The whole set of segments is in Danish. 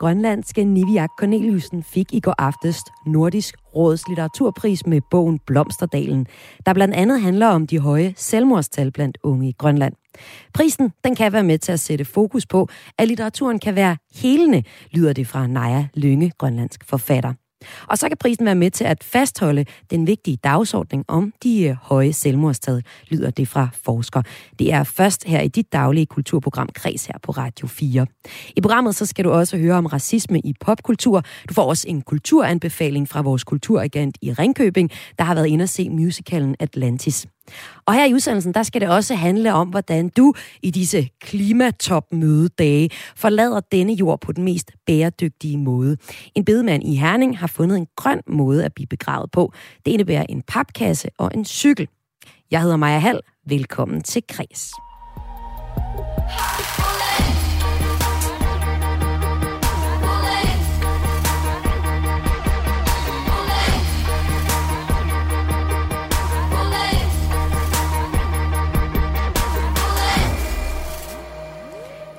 Grønlandske Niviak Corneliusen fik i går aftes Nordisk Råds litteraturpris med bogen Blomsterdalen, der blandt andet handler om de høje selvmordstal blandt unge i Grønland. Prisen den kan være med til at sætte fokus på, at litteraturen kan være helende, lyder det fra Naja Lynge, grønlandsk forfatter. Og så kan prisen være med til at fastholde den vigtige dagsordning om de øh, høje selvmordstal, lyder det fra forsker. Det er først her i dit daglige kulturprogram Kreds her på Radio 4. I programmet så skal du også høre om racisme i popkultur. Du får også en kulturanbefaling fra vores kulturagent i Ringkøbing, der har været inde at se musicalen Atlantis. Og her i udsendelsen, der skal det også handle om, hvordan du i disse klimatopmødedage forlader denne jord på den mest bæredygtige måde. En bedemand i Herning har fundet en grøn måde at blive begravet på. Det indebærer en papkasse og en cykel. Jeg hedder Maja Hall. Velkommen til Kres.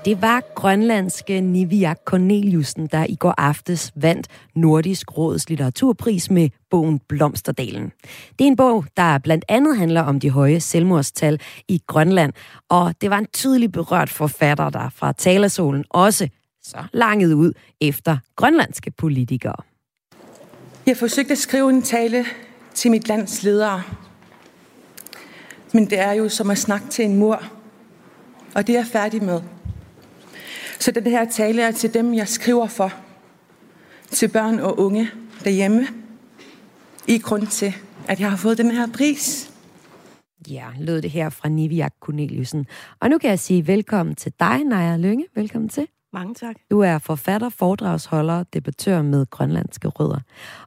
Det var grønlandske Niviak Corneliusen, der i går aftes vandt Nordisk Råds litteraturpris med bogen Blomsterdalen. Det er en bog, der blandt andet handler om de høje selvmordstal i Grønland, og det var en tydelig berørt forfatter, der fra talersolen også så langet ud efter grønlandske politikere. Jeg forsøgte at skrive en tale til mit lands ledere, men det er jo som at snakke til en mur, og det er jeg færdig med. Så den her tale er til dem, jeg skriver for. Til børn og unge derhjemme. I grund til, at jeg har fået den her pris. Ja, lød det her fra Niviak Corneliusen. Og nu kan jeg sige velkommen til dig, Naja Lønge. Velkommen til. Mange tak. Du er forfatter, foredragsholder, debattør med grønlandske rødder.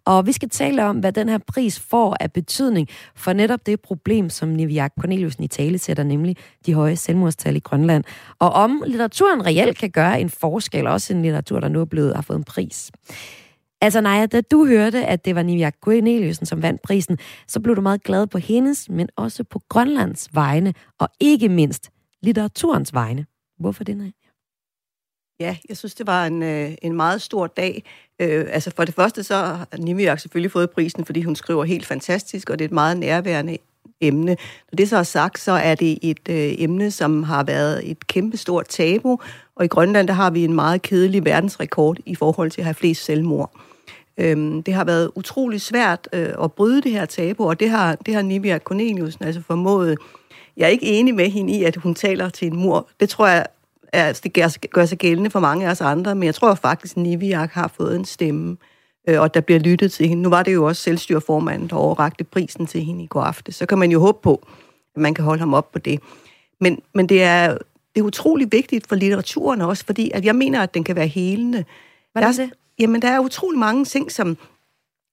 Og vi skal tale om, hvad den her pris får af betydning for netop det problem, som Niviak Corneliusen i tale sætter, nemlig de høje selvmordstal i Grønland. Og om litteraturen reelt kan gøre en forskel, også en litteratur, der nu er blevet, har fået en pris. Altså Naja, da du hørte, at det var Niviak Corneliusen, som vandt prisen, så blev du meget glad på hendes, men også på Grønlands vegne, og ikke mindst litteraturens vegne. Hvorfor det, Naja? Ja, jeg synes, det var en, øh, en meget stor dag. Øh, altså for det første så har Nimiak selvfølgelig fået prisen, fordi hun skriver helt fantastisk, og det er et meget nærværende emne. Når det så er sagt, så er det et øh, emne, som har været et kæmpe stort tabu, og i Grønland der har vi en meget kedelig verdensrekord i forhold til at have flest selvmord. Øhm, det har været utrolig svært øh, at bryde det her tabu, og det har, det har Nivia Corneliusen altså formået. Jeg er ikke enig med hende i, at hun taler til en mur. Det tror jeg altså, det gør, gør sig gældende for mange af os andre, men jeg tror faktisk, at Niviak har fået en stemme, øh, og der bliver lyttet til hende. Nu var det jo også selvstyreformanden, der overrakte prisen til hende i går aftes. Så kan man jo håbe på, at man kan holde ham op på det. Men, men det, er, det er utrolig vigtigt for litteraturen også, fordi at jeg mener, at den kan være helende. Hvad er det? Jamen, der er utrolig mange ting, som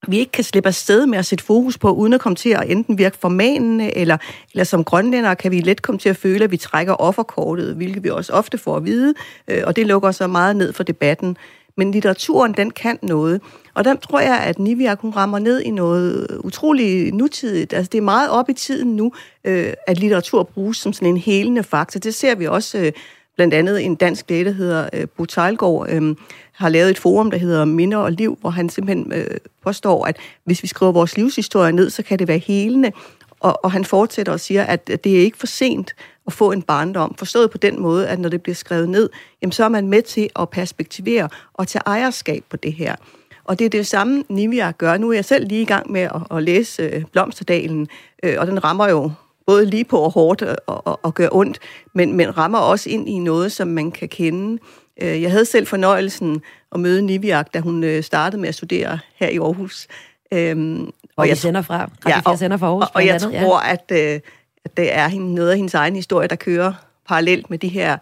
vi ikke kan slippe afsted med at sætte fokus på, uden at komme til at enten virke formanende, eller, eller som grønlændere kan vi let komme til at føle, at vi trækker offerkortet, hvilket vi også ofte får at vide, øh, og det lukker så meget ned for debatten. Men litteraturen, den kan noget. Og der tror jeg, at Nivia hun rammer ned i noget utrolig nutidigt. Altså, det er meget op i tiden nu, øh, at litteratur bruges som sådan en helende faktor. Det ser vi også øh, blandt andet en dansk læge, der hedder øh, Bo Tejlgaard, øh, har lavet et forum, der hedder Minder og Liv, hvor han simpelthen øh, påstår, at hvis vi skriver vores livshistorie ned, så kan det være helende. Og, og han fortsætter og siger, at det er ikke for sent at få en barndom. Forstået på den måde, at når det bliver skrevet ned, jamen, så er man med til at perspektivere og tage ejerskab på det her. Og det er det samme, Nivia gør. Nu er jeg selv lige i gang med at, at læse øh, Blomsterdalen, øh, og den rammer jo både lige på og hårdt og, og, og gør ondt, men, men rammer også ind i noget, som man kan kende. Øh, jeg havde selv fornøjelsen at møde Niviak, da hun øh, startede med at studere her i Aarhus. Øhm, og, og jeg sender fra, ja, og, sender fra Aarhus. Og, og jeg andet, tror, ja. at, øh, at det er noget af hendes egen historie, der kører parallelt med de her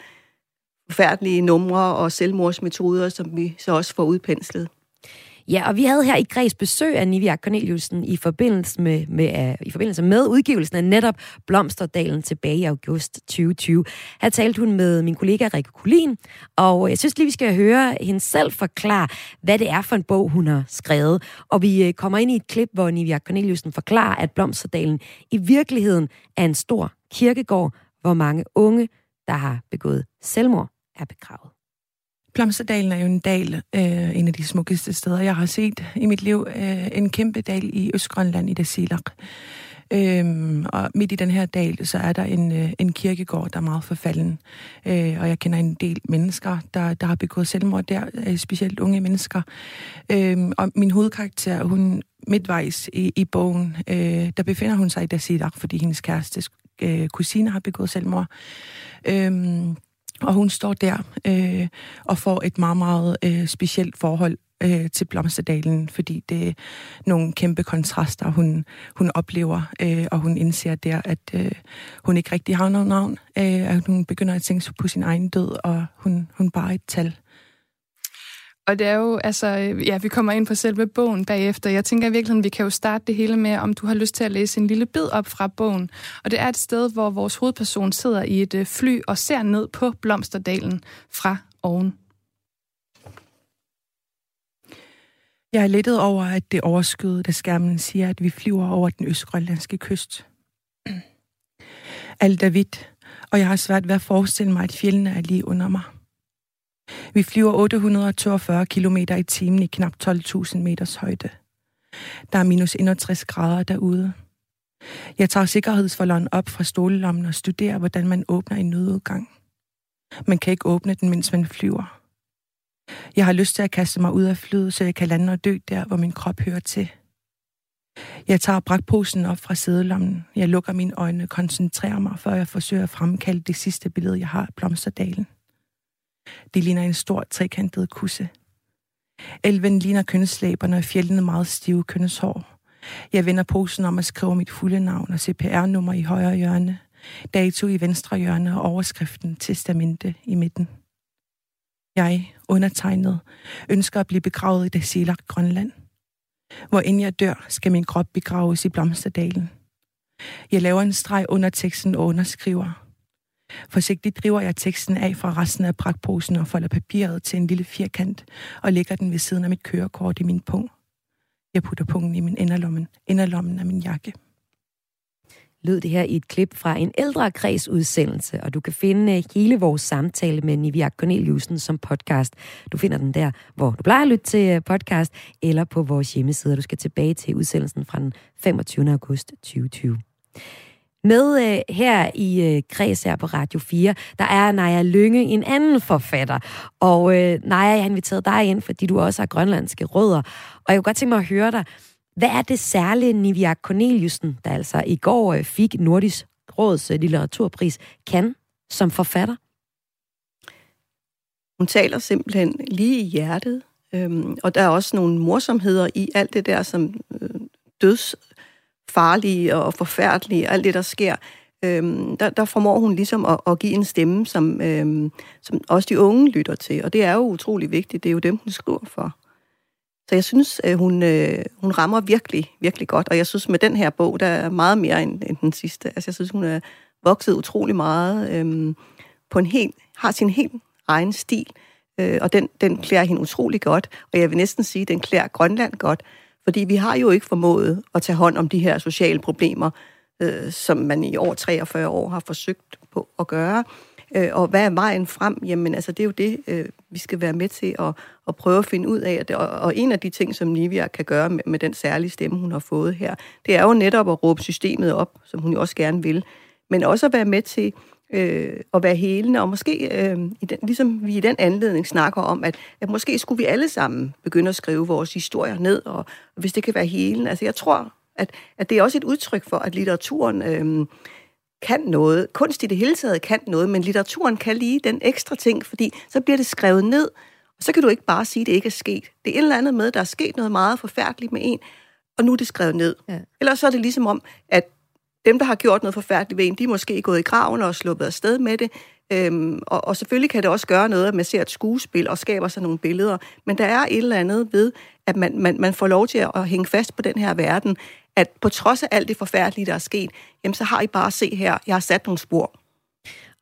forfærdelige numre og selvmordsmetoder, som vi så også får udpenslet. Ja, og vi havde her i Græs besøg af Nivia Corneliusen i forbindelse med, med, uh, i forbindelse med udgivelsen af netop Blomsterdalen tilbage i august 2020. Her talte hun med min kollega Rikke Kulin, og jeg synes lige, vi skal høre hende selv forklare, hvad det er for en bog, hun har skrevet. Og vi øh, kommer ind i et klip, hvor Nivia Corneliusen forklarer, at Blomsterdalen i virkeligheden er en stor kirkegård, hvor mange unge, der har begået selvmord, er begravet. Blomsterdalen er jo en dal, øh, en af de smukkeste steder, jeg har set i mit liv. Øh, en kæmpe dal i Østgrønland i Dasilak. Øhm, og midt i den her dal, så er der en, øh, en kirkegård, der er meget forfalden. Øh, og jeg kender en del mennesker, der, der har begået selvmord der, øh, specielt unge mennesker. Øhm, og min hovedkarakter, hun midtvejs i, i bogen, øh, der befinder hun sig i Dasilak, fordi hendes kæreste øh, kusine har begået selvmord. Øhm, og hun står der øh, og får et meget, meget øh, specielt forhold øh, til Blomsterdalen, fordi det er nogle kæmpe kontraster, hun, hun oplever, øh, og hun indser der, at øh, hun ikke rigtig har noget navn, øh, at hun begynder at tænke på sin egen død, og hun, hun bare er et tal. Og det er jo, altså, øh, ja, vi kommer ind på selve bogen bagefter. Jeg tænker i virkeligheden, vi kan jo starte det hele med, om du har lyst til at læse en lille bid op fra bogen. Og det er et sted, hvor vores hovedperson sidder i et øh, fly og ser ned på Blomsterdalen fra oven. Jeg er lettet over, at det overskyet, da skærmen siger, at vi flyver over den østgrønlandske kyst. Alt er hvidt, og jeg har svært ved at forestille mig, at fjellene er lige under mig. Vi flyver 842 km i timen i knap 12.000 meters højde. Der er minus 61 grader derude. Jeg tager sikkerhedsforlån op fra stolelommen og studerer, hvordan man åbner en nødudgang. Man kan ikke åbne den, mens man flyver. Jeg har lyst til at kaste mig ud af flyet, så jeg kan lande og dø der, hvor min krop hører til. Jeg tager brakposen op fra sædelommen. Jeg lukker mine øjne og koncentrerer mig, før jeg forsøger at fremkalde det sidste billede, jeg har af Blomsterdalen. Det ligner en stor trekantet kusse. Elven ligner kønslæberne og fjellene meget stive kønneshår. Jeg vender posen om at skrive mit fulde navn og CPR-nummer i højre hjørne, dato i venstre hjørne og overskriften testamente i midten. Jeg, undertegnet, ønsker at blive begravet i det selagt Grønland. Hvor inden jeg dør, skal min krop begraves i Blomsterdalen. Jeg laver en streg under teksten og underskriver. Forsigtigt driver jeg teksten af fra resten af pragtposen og folder papiret til en lille firkant og lægger den ved siden af mit kørekort i min pung. Jeg putter pungen i min inderlommen, inderlommen af min jakke. Lød det her i et klip fra en ældre kredsudsendelse, og du kan finde øh, hele vores samtale med Nivia Corneliusen som podcast. Du finder den der, hvor du plejer at lytte til øh, podcast, eller på vores hjemmeside. Du skal tilbage til udsendelsen fra den 25. august 2020. Med øh, her i øh, Kreds her på Radio 4, der er Naja Lynge, en anden forfatter. Og øh, Naja, jeg har inviteret dig ind, fordi du også har grønlandske rødder. Og jeg kunne godt tænke mig at høre dig, hvad er det særlige Nivia Corneliusen, der altså i går øh, fik Nordisk Råds øh, litteraturpris, kan som forfatter? Hun taler simpelthen lige i hjertet, øhm, og der er også nogle morsomheder i alt det der, som øh, døds farlige og forfærdelige, alt det, der sker, øhm, der, der formår hun ligesom at, at give en stemme, som, øhm, som også de unge lytter til. Og det er jo utrolig vigtigt. Det er jo dem, hun skriver for. Så jeg synes, øh, hun, øh, hun rammer virkelig, virkelig godt. Og jeg synes, med den her bog, der er meget mere end, end den sidste. Altså, jeg synes, hun er vokset utrolig meget øhm, på en helt, har sin helt egen stil. Øh, og den, den klæder hende utrolig godt. Og jeg vil næsten sige, den klæder Grønland godt. Fordi vi har jo ikke formået at tage hånd om de her sociale problemer, øh, som man i over 43 år har forsøgt på at gøre. Øh, og hvad er vejen frem? Jamen altså, det er jo det, øh, vi skal være med til at, at prøve at finde ud af. Og, og en af de ting, som Nivia kan gøre med, med den særlige stemme, hun har fået her, det er jo netop at råbe systemet op, som hun jo også gerne vil. Men også at være med til øh, at være helende, og måske, øh, i den, ligesom vi i den anledning snakker om, at, at måske skulle vi alle sammen begynde at skrive vores historier ned, og, og hvis det kan være helende. Altså jeg tror, at, at det er også et udtryk for, at litteraturen øh, kan noget. Kunst i det hele taget kan noget, men litteraturen kan lige den ekstra ting, fordi så bliver det skrevet ned, og så kan du ikke bare sige, at det ikke er sket. Det er et eller andet med, at der er sket noget meget forfærdeligt med en, og nu er det skrevet ned. Ja. Ellers så er det ligesom om, at dem, der har gjort noget forfærdeligt ved en, de er måske gået i graven og sluppet afsted med det. Øhm, og, og selvfølgelig kan det også gøre noget, at man ser et skuespil og skaber sig nogle billeder, men der er et eller andet ved, at man, man, man får lov til at hænge fast på den her verden, at på trods af alt det forfærdelige, der er sket, jamen så har I bare se her, jeg har sat nogle spor.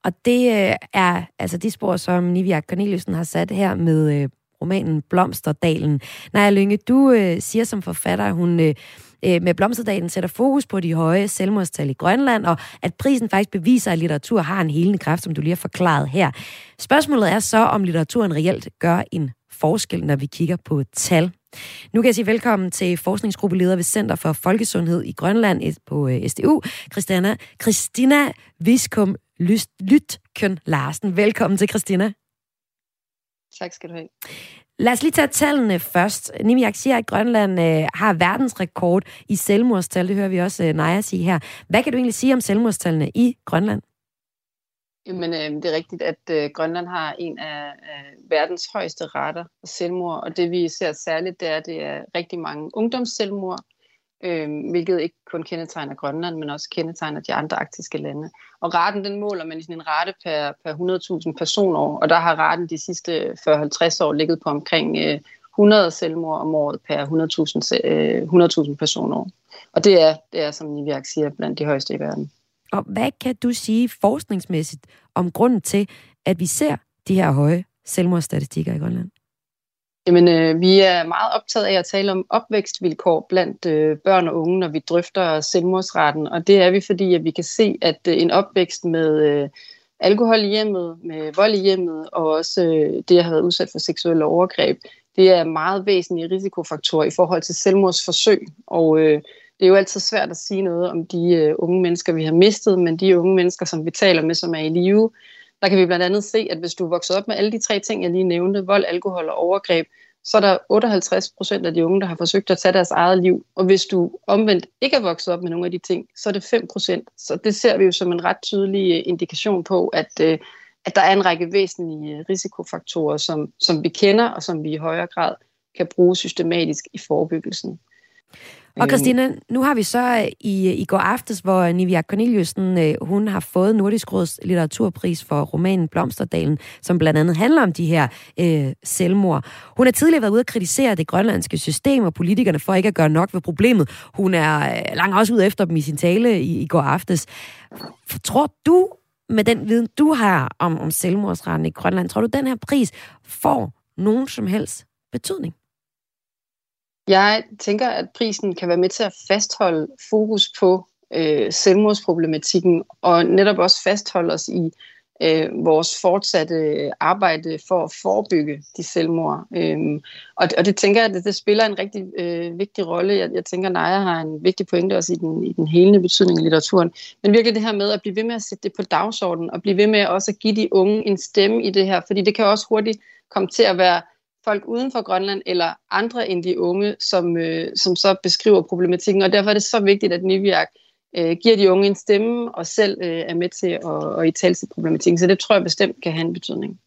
Og det øh, er altså de spor, som Nivia Corneliusen har sat her med øh, romanen Blomsterdalen. Naja Lynge, du øh, siger som forfatter, at hun øh, øh, med Blomsterdalen sætter fokus på de høje selvmordstal i Grønland, og at prisen faktisk beviser, at litteratur har en helende kraft, som du lige har forklaret her. Spørgsmålet er så, om litteraturen reelt gør en forskel, når vi kigger på tal. Nu kan jeg sige velkommen til forskningsgruppeleder ved Center for Folkesundhed i Grønland på øh, SDU, Christina, Christina Viskum Lytkøn Larsen. Velkommen til, Christina. Tak skal du have. Lad os lige tage tallene først. Nimiak siger, at Grønland øh, har verdensrekord i selvmordstal. Det hører vi også øh, Naja sige her. Hvad kan du egentlig sige om selvmordstallene i Grønland? Jamen, øh, det er rigtigt, at øh, Grønland har en af øh, verdens højeste retter af selvmord, og det vi ser særligt, det er, at det er rigtig mange ungdomsselvmord, øh, hvilket ikke kun kendetegner Grønland, men også kendetegner de andre arktiske lande. Og raten, den måler man i sådan en rate per, per 100.000 personår, og der har raten de sidste 40-50 år ligget på omkring øh, 100 selvmord om året per 100.000 øh, 100.000 personår. Og det er, det er, som Niviak siger, blandt de højeste i verden. Og hvad kan du sige forskningsmæssigt om grunden til, at vi ser de her høje selvmordsstatistikker i Grønland? Jamen, øh, vi er meget optaget af at tale om opvækstvilkår blandt øh, børn og unge, når vi drøfter selvmordsretten. Og det er vi, fordi at vi kan se, at øh, en opvækst med øh, alkohol i hjemmet, med vold i hjemmet, og også øh, det at have været udsat for seksuelle overgreb, det er meget væsentlige risikofaktorer i forhold til selvmordsforsøg. Og øh, det er jo altid svært at sige noget om de øh, unge mennesker, vi har mistet, men de unge mennesker, som vi taler med, som er i live, der kan vi blandt andet se, at hvis du vokser op med alle de tre ting, jeg lige nævnte, vold, alkohol og overgreb, så er der 58 procent af de unge, der har forsøgt at tage deres eget liv. Og hvis du omvendt ikke er vokset op med nogle af de ting, så er det 5 procent. Så det ser vi jo som en ret tydelig øh, indikation på, at, øh, at der er en række væsentlige øh, risikofaktorer, som, som vi kender, og som vi i højere grad kan bruge systematisk i forebyggelsen. Og øhm. Christina, nu har vi så øh, i, i går aftes, hvor Nivia Corneliusen, øh, hun har fået Nordisk Råds litteraturpris for romanen Blomsterdalen, som blandt andet handler om de her øh, selvmord. Hun har tidligere været ude at kritisere det grønlandske system og politikerne for ikke at gøre nok ved problemet. Hun er øh, langt også ud efter dem i sin tale i, i går aftes. Tror du, med den viden, du har om, om selvmordsretten i Grønland, tror du, den her pris får nogen som helst betydning? Jeg tænker, at prisen kan være med til at fastholde fokus på øh, selvmordsproblematikken, og netop også fastholde os i øh, vores fortsatte arbejde for at forebygge de selvmord. Øhm, og, og det tænker jeg, at det, det spiller en rigtig øh, vigtig rolle. Jeg, jeg tænker, at Naja har en vigtig pointe også i den, i den helende betydning af litteraturen. Men virkelig det her med at blive ved med at sætte det på dagsordenen, og blive ved med også at give de unge en stemme i det her, fordi det kan også hurtigt komme til at være folk uden for Grønland eller andre end de unge, som, øh, som så beskriver problematikken. Og derfor er det så vigtigt, at Niviak øh, giver de unge en stemme og selv øh, er med til at, at i tale til problematikken. Så det tror jeg bestemt kan have en betydning.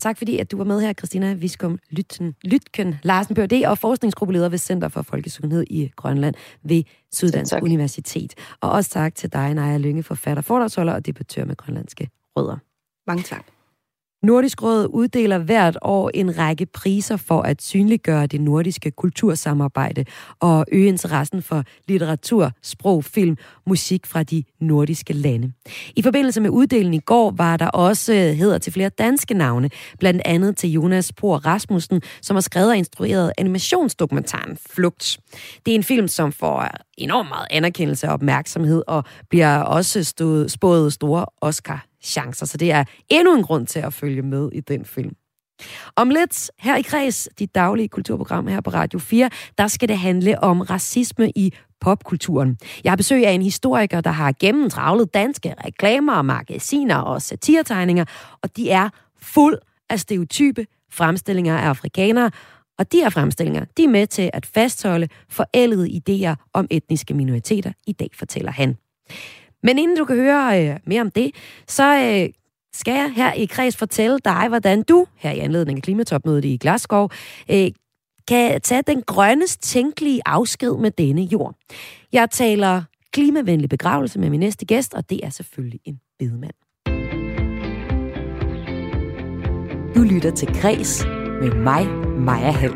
Tak fordi, at du var med her, Christina Viskum Lytten, Lytken Larsen, Ph.D. og forskningsgruppeleder ved Center for Folkesundhed i Grønland ved Syddansk Universitet. Og også tak til dig, Naja Lynge, forfatter, foredragsholder og debattør med grønlandske rødder. Mange tak. Nordisk Råd uddeler hvert år en række priser for at synliggøre det nordiske kultursamarbejde og øge interessen for litteratur, sprog, film, musik fra de nordiske lande. I forbindelse med uddelingen i går var der også øh, hedder til flere danske navne, blandt andet til Jonas Por Rasmussen, som har skrevet og instrueret animationsdokumentaren Flugt. Det er en film, som får enormt meget anerkendelse og opmærksomhed og bliver også stået, spået store Oscar chancer. Så det er endnu en grund til at følge med i den film. Om lidt her i Kreds, dit daglige kulturprogram her på Radio 4, der skal det handle om racisme i popkulturen. Jeg har besøg af en historiker, der har gennemtravlet danske reklamer, magasiner og satiretegninger, og de er fuld af stereotype fremstillinger af afrikanere, og de her fremstillinger, de er med til at fastholde forældede idéer om etniske minoriteter. I dag fortæller han. Men inden du kan høre øh, mere om det, så øh, skal jeg her i kreds fortælle dig, hvordan du, her i anledning af klimatopmødet i Glasgow, øh, kan tage den grønnest tænkelige afsked med denne jord. Jeg taler klimavenlig begravelse med min næste gæst, og det er selvfølgelig en bedemand. Du lytter til Græs med mig, Maja Hall.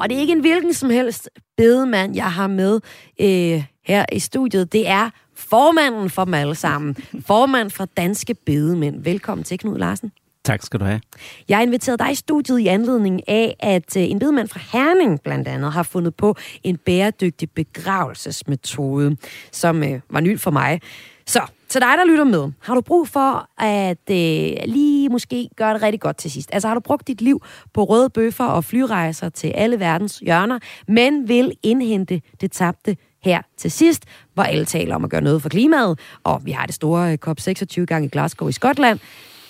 Og det er ikke en hvilken som helst bedemand, jeg har med øh, her i studiet. Det er formanden for dem alle sammen. Formand for Danske Bedemænd. Velkommen til, Knud Larsen. Tak skal du have. Jeg har inviteret dig i studiet i anledning af, at øh, en bedemand fra Herning blandt andet har fundet på en bæredygtig begravelsesmetode, som øh, var ny for mig. Så til dig, der lytter med, har du brug for at øh, lige måske gøre det rigtig godt til sidst? Altså har du brugt dit liv på røde bøffer og flyrejser til alle verdens hjørner, men vil indhente det tabte her til sidst, hvor alle taler om at gøre noget for klimaet, og vi har det store øh, COP26 gang i Glasgow i Skotland,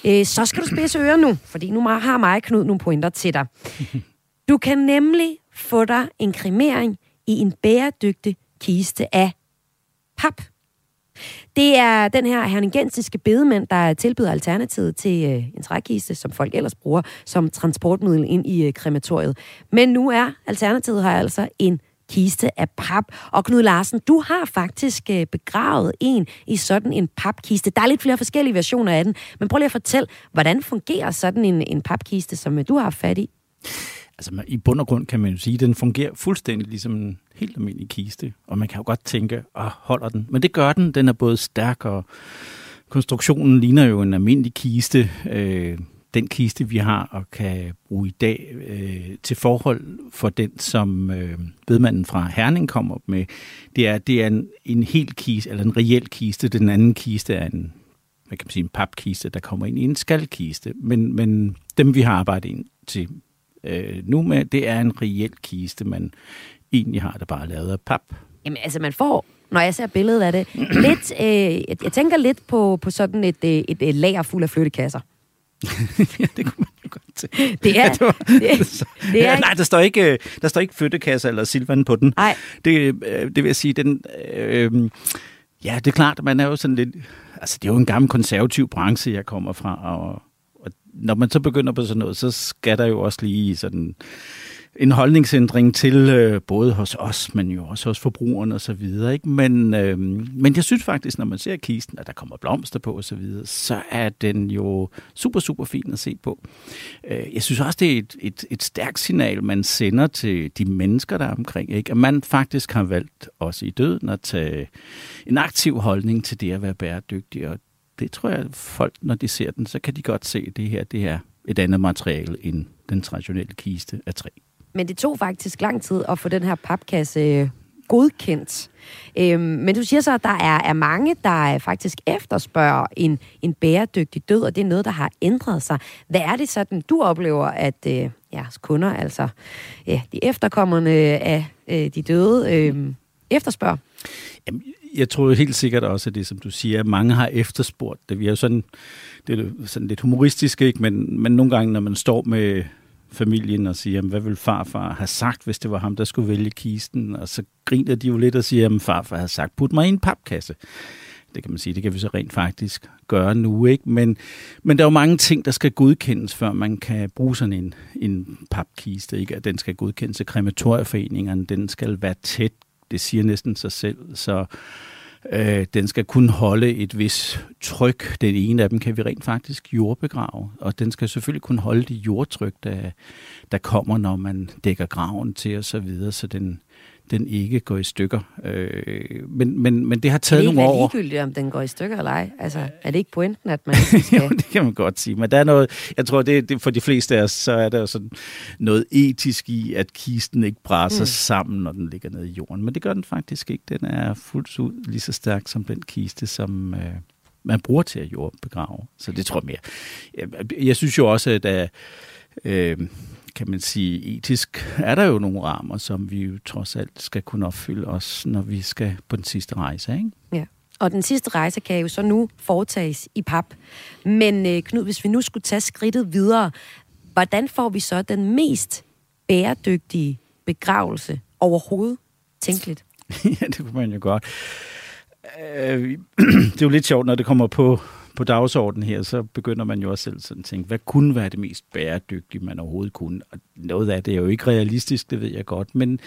øh, så skal du spidse ører nu, fordi nu har mig Knud nogle pointer til dig. Du kan nemlig få dig en kremering i en bæredygtig kiste af pap. Det er den her herningensiske bedemand, der tilbyder alternativet til øh, en trækiste, som folk ellers bruger som transportmiddel ind i øh, krematoriet. Men nu er alternativet her altså en kiste af pap. Og Knud Larsen, du har faktisk øh, begravet en i sådan en papkiste. Der er lidt flere forskellige versioner af den, men prøv lige at fortælle, hvordan fungerer sådan en, en papkiste, som øh, du har fat i? Altså i bund og grund kan man jo sige, at den fungerer fuldstændig ligesom en helt almindelig kiste. Og man kan jo godt tænke, at holder den? Men det gør den. Den er både stærk og konstruktionen ligner jo en almindelig kiste. Øh, den kiste, vi har og kan bruge i dag øh, til forhold for den, som øh, vedmanden fra Herning kommer op med, det er, det er en, en helt kiste, eller en reel kiste. Den anden kiste er en, hvad kan man sige, en papkiste, der kommer ind i en skalkiste. Men, men dem, vi har arbejdet ind til øh, nu med, det er en reel kiste, man egentlig har det bare lavet af pap. Jamen altså, man får når jeg ser billedet af det. Lidt, øh, jeg, jeg tænker lidt på, på sådan et, øh, et, et lager fuld af flyttekasser ja, det kunne man jo godt til. Det er... det, var, det, det er nej, der står ikke, øh, der står ikke flyttekasser eller silvan på den. Nej. Det, øh, det vil jeg sige, den... Øh, ja, det er klart, man er jo sådan lidt... Altså, det er jo en gammel konservativ branche, jeg kommer fra, og, og når man så begynder på sådan noget, så skal der jo også lige sådan en holdningsændring til øh, både hos os, men jo også hos forbrugerne og så videre. Ikke? Men, øh, men jeg synes faktisk, når man ser kisten, at der kommer blomster på og så videre, så er den jo super, super fin at se på. Øh, jeg synes også, det er et, et, et stærkt signal, man sender til de mennesker, der er omkring. Ikke? At man faktisk har valgt også i døden at tage en aktiv holdning til det at være bæredygtig. Og det tror jeg, folk, når de ser den, så kan de godt se, at det her det er et andet materiale end den traditionelle kiste af træ. Men det tog faktisk lang tid at få den her papkasse øh, godkendt. Øhm, men du siger så, at der er, er mange, der øh, faktisk efterspørger en, en bæredygtig død, og det er noget, der har ændret sig. Hvad er det sådan, du oplever, at øh, jeres kunder, altså ja, de efterkommerne af øh, de døde, øh, efterspørger? Jamen, jeg tror helt sikkert også, at det, som du siger, at mange har efterspurgt det. Vi er jo sådan, det er sådan lidt humoristisk, ikke? Men, men nogle gange, når man står med familien og siger, hvad vil farfar have sagt, hvis det var ham, der skulle vælge kisten? Og så griner de jo lidt og siger, at farfar har sagt, put mig i en papkasse. Det kan man sige, det kan vi så rent faktisk gøre nu, ikke? Men, men der er jo mange ting, der skal godkendes, før man kan bruge sådan en, en papkiste, ikke? den skal godkendes af krematorieforeningerne, den skal være tæt, det siger næsten sig selv, så Øh, den skal kun holde et vis tryk. Den ene af dem kan vi rent faktisk jordbegrave, og den skal selvfølgelig kun holde det jordtryk, der, der kommer, når man dækker graven til og så videre, så den, den ikke går i stykker. Øh, men, men, men det har taget nogle år. Det er ikke ligegyldigt, om den går i stykker eller ej. Altså, er det ikke pointen, at man skal... jo, det kan man godt sige. Men der er noget, jeg tror, det, det for de fleste af os, så er der sådan noget etisk i, at kisten ikke brænder mm. sammen, når den ligger nede i jorden. Men det gør den faktisk ikke. Den er fuldt ud lige så stærk som den kiste, som... Øh, man bruger til at jordbegrave. Så det tror jeg mere. Jeg, jeg synes jo også, at øh, kan man sige, etisk er der jo nogle rammer, som vi jo trods alt skal kunne opfylde os, når vi skal på den sidste rejse, ikke? Ja. Og den sidste rejse kan jo så nu foretages i pap. Men øh, Knud, hvis vi nu skulle tage skridtet videre, hvordan får vi så den mest bæredygtige begravelse overhovedet tænkeligt? ja, det kunne man jo godt. Øh, det er jo lidt sjovt, når det kommer på på dagsordenen her, så begynder man jo også selv sådan at tænke, hvad kunne være det mest bæredygtige, man overhovedet kunne? Og noget af det er jo ikke realistisk, det ved jeg godt, men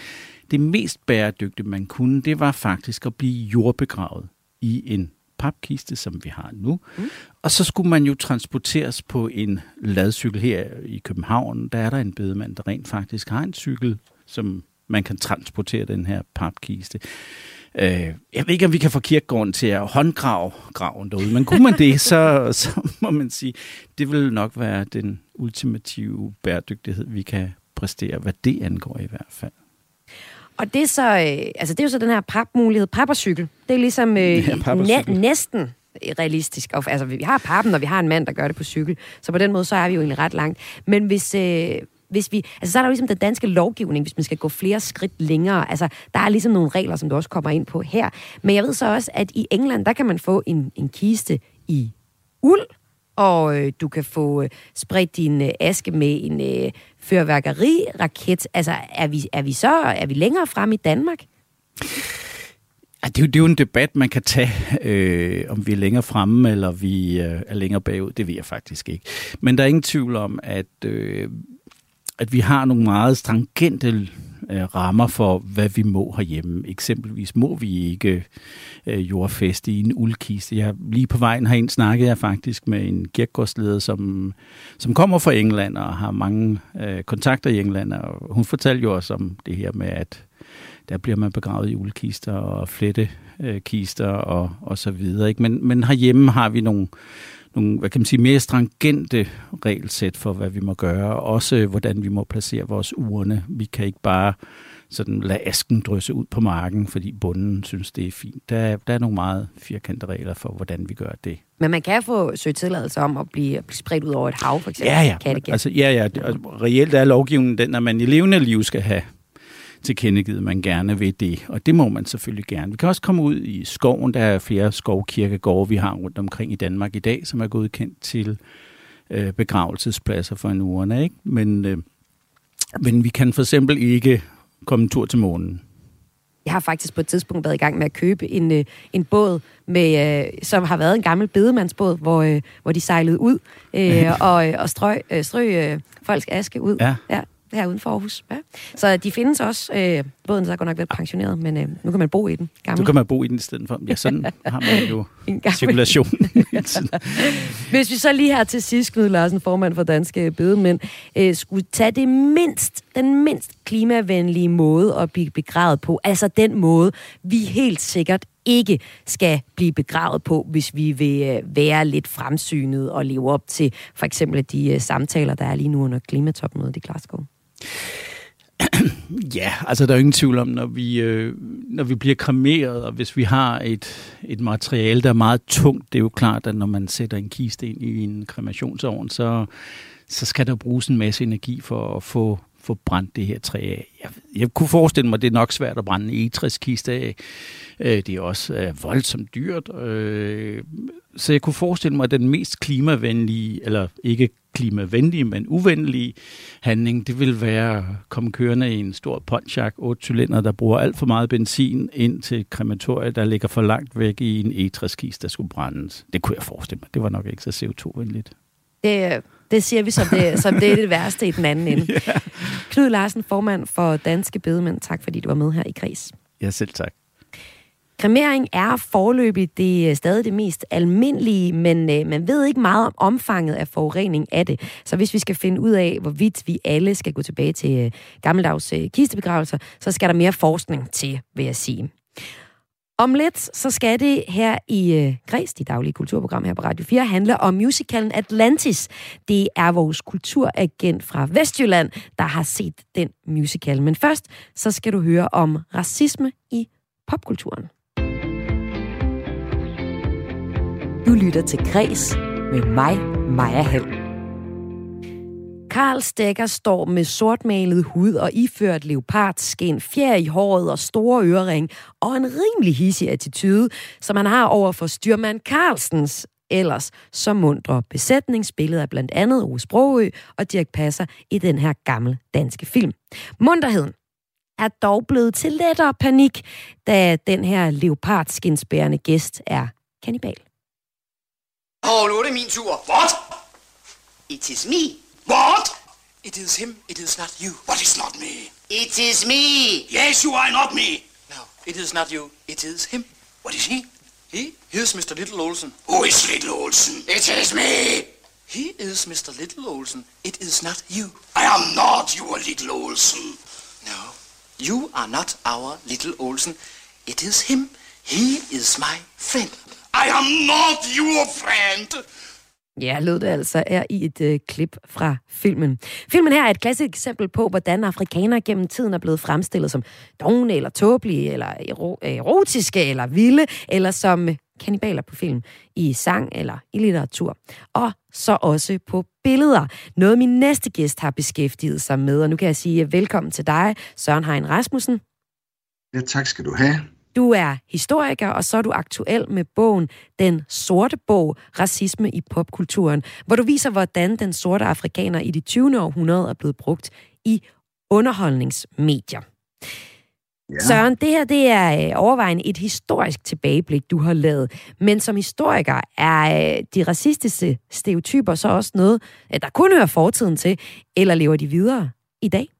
det mest bæredygtige, man kunne, det var faktisk at blive jordbegravet i en papkiste, som vi har nu. Mm. Og så skulle man jo transporteres på en ladcykel her i København. Der er der en bedemand, der rent faktisk har en cykel, som man kan transportere den her papkiste. Øh, jeg ved ikke, om vi kan få kirkegården til at håndgrave graven derude, men kunne man det, så, så må man sige, det vil nok være den ultimative bæredygtighed, vi kan præstere, hvad det angår i hvert fald. Og det er så, øh, altså det er jo så den her papmulighed, pappercykel. Det er ligesom øh, ja, næ- næsten realistisk. Altså, vi har pappen, og vi har en mand, der gør det på cykel. Så på den måde, så er vi jo egentlig ret langt. Men hvis, øh, hvis vi, altså så er der jo ligesom den danske lovgivning, hvis man skal gå flere skridt længere. Altså, der er ligesom nogle regler, som du også kommer ind på her. Men jeg ved så også, at i England, der kan man få en, en kiste i uld, og øh, du kan få øh, spredt din øh, aske med en øh, fyrværkeriraket. Altså, er vi, er vi så er vi længere frem i Danmark? Ja, det, er jo, det er jo en debat, man kan tage, øh, om vi er længere fremme, eller vi øh, er længere bagud. Det ved jeg faktisk ikke. Men der er ingen tvivl om, at, øh, at vi har nogle meget stringente øh, rammer for, hvad vi må herhjemme. Eksempelvis må vi ikke øh, jordfeste i en uldkiste. Jeg, lige på vejen herind snakkede jeg faktisk med en kirkegårdsleder, som, som kommer fra England og har mange øh, kontakter i England. Og hun fortalte jo også om det her med, at der bliver man begravet i uldkister og flettekister og, og så videre. Ikke? Men, men herhjemme har vi nogle, nogle hvad kan man sige, mere stringente regelsæt for, hvad vi må gøre, og også hvordan vi må placere vores urne. Vi kan ikke bare sådan lade asken drysse ud på marken, fordi bunden synes, det er fint. Der, der er nogle meget firkantede regler for, hvordan vi gør det. Men man kan få søgt tilladelse om at blive, blive spredt ud over et hav, for eksempel. Ja, ja. Altså, ja, ja. Altså, reelt er lovgivningen den, at man i levende liv skal have tilkendegivet, man gerne vil det. Og det må man selvfølgelig gerne. Vi kan også komme ud i skoven. Der er flere skovkirkegårde, vi har rundt omkring i Danmark i dag, som er godkendt til øh, begravelsespladser for en urne. Ikke? Men, øh, men vi kan for eksempel ikke komme en tur til månen. Jeg har faktisk på et tidspunkt været i gang med at købe en, øh, en båd, med, øh, som har været en gammel bedemandsbåd, hvor, øh, hvor de sejlede ud øh, og, og strøg, øh, strøg øh, folks aske ud. Ja. ja her uden for Aarhus. Ja. Så de findes også. Øh, båden så er godt nok været pensioneret, men øh, nu kan man bo i den. Gammel. Nu kan man bo i den i stedet for. Ja, sådan har man jo cirkulation. Hvis vi så lige her til sidst, Knud Larsen, formand for Danske Bedemænd, øh, skulle tage det mindst, den mindst klimavenlige måde at blive begravet på, altså den måde, vi helt sikkert ikke skal blive begravet på, hvis vi vil øh, være lidt fremsynet og leve op til for eksempel de uh, samtaler, der er lige nu under klimatopmødet i Glasgow. Ja, altså der er ingen tvivl om, når vi, øh, når vi bliver kremeret, og hvis vi har et, et materiale, der er meget tungt, det er jo klart, at når man sætter en kiste ind i en kremationsovn, så, så skal der bruges en masse energi for at få, få brændt det her træ af. Jeg, jeg kunne forestille mig, at det er nok svært at brænde en egetræskiste af. Øh, det er også øh, voldsomt dyrt. Øh, så jeg kunne forestille mig, at den mest klimavenlige, eller ikke klimavenlige, men uvenlige handling, det vil være at komme kørende i en stor Pontiac 8 cylinder, der bruger alt for meget benzin ind til krematoriet, der ligger for langt væk i en egetræskiste, der skulle brændes. Det kunne jeg forestille mig. Det var nok ikke så CO2-venligt. Det, øh, det siger vi som det, som det er det værste i den anden ende. yeah. Knud Larsen, formand for Danske Bedemænd. Tak fordi du var med her i Kris. Ja, selv tak. Kremering er forløbigt det stadig det mest almindelige, men øh, man ved ikke meget om omfanget af forurening af det. Så hvis vi skal finde ud af, hvorvidt vi alle skal gå tilbage til øh, gammeldags øh, kistebegravelser, så skal der mere forskning til, vil jeg sige. Om lidt, så skal det her i øh, Græs, de daglige kulturprogram her på Radio 4, handle om musicalen Atlantis. Det er vores kulturagent fra Vestjylland, der har set den musical. Men først, så skal du høre om racisme i popkulturen. Du lytter til Græs med mig, Maja Helm. Karl Stegger står med sortmalet hud og iført leopardskin, fjer i håret og store ørering og en rimelig hissig attitude, som han har over for styrmand Carlsens ellers så mundre besætningsbilleder af blandt andet Ove Sprogø og Dirk Passer i den her gamle danske film. Munterheden er dog blevet til lettere panik, da den her leopardskinsbærende gæst er kannibal. Oh, nu er det min tur. What? It is me. What? It is him. It is not you. What is not me? It is me. Yes, you are not me. No, it is not you. It is him. What is he? He is Mr. Little Olsen. Who is Little Olsen? It is me. He is Mr. Little Olsen. It is not you. I am not your Little Olsen. No, you are not our Little Olsen. It is him. He is my friend. I am not your friend. Ja, lød det altså er i et øh, klip fra filmen. Filmen her er et klassisk eksempel på, hvordan afrikanere gennem tiden er blevet fremstillet som dogne, eller tåbelige, eller erotiske, eller vilde, eller som øh, kanibaler på film, i sang eller i litteratur. Og så også på billeder. Noget min næste gæst har beskæftiget sig med, og nu kan jeg sige øh, velkommen til dig, Søren Hein Rasmussen. Ja, tak skal du have. Du er historiker, og så er du aktuel med bogen Den Sorte Bog, Racisme i popkulturen, hvor du viser, hvordan den sorte afrikaner i det 20. århundrede er blevet brugt i underholdningsmedier. Ja. Søren, det her det er øh, overvejende et historisk tilbageblik, du har lavet. Men som historiker er øh, de racistiske stereotyper så også noget, øh, der kun hører fortiden til, eller lever de videre i dag?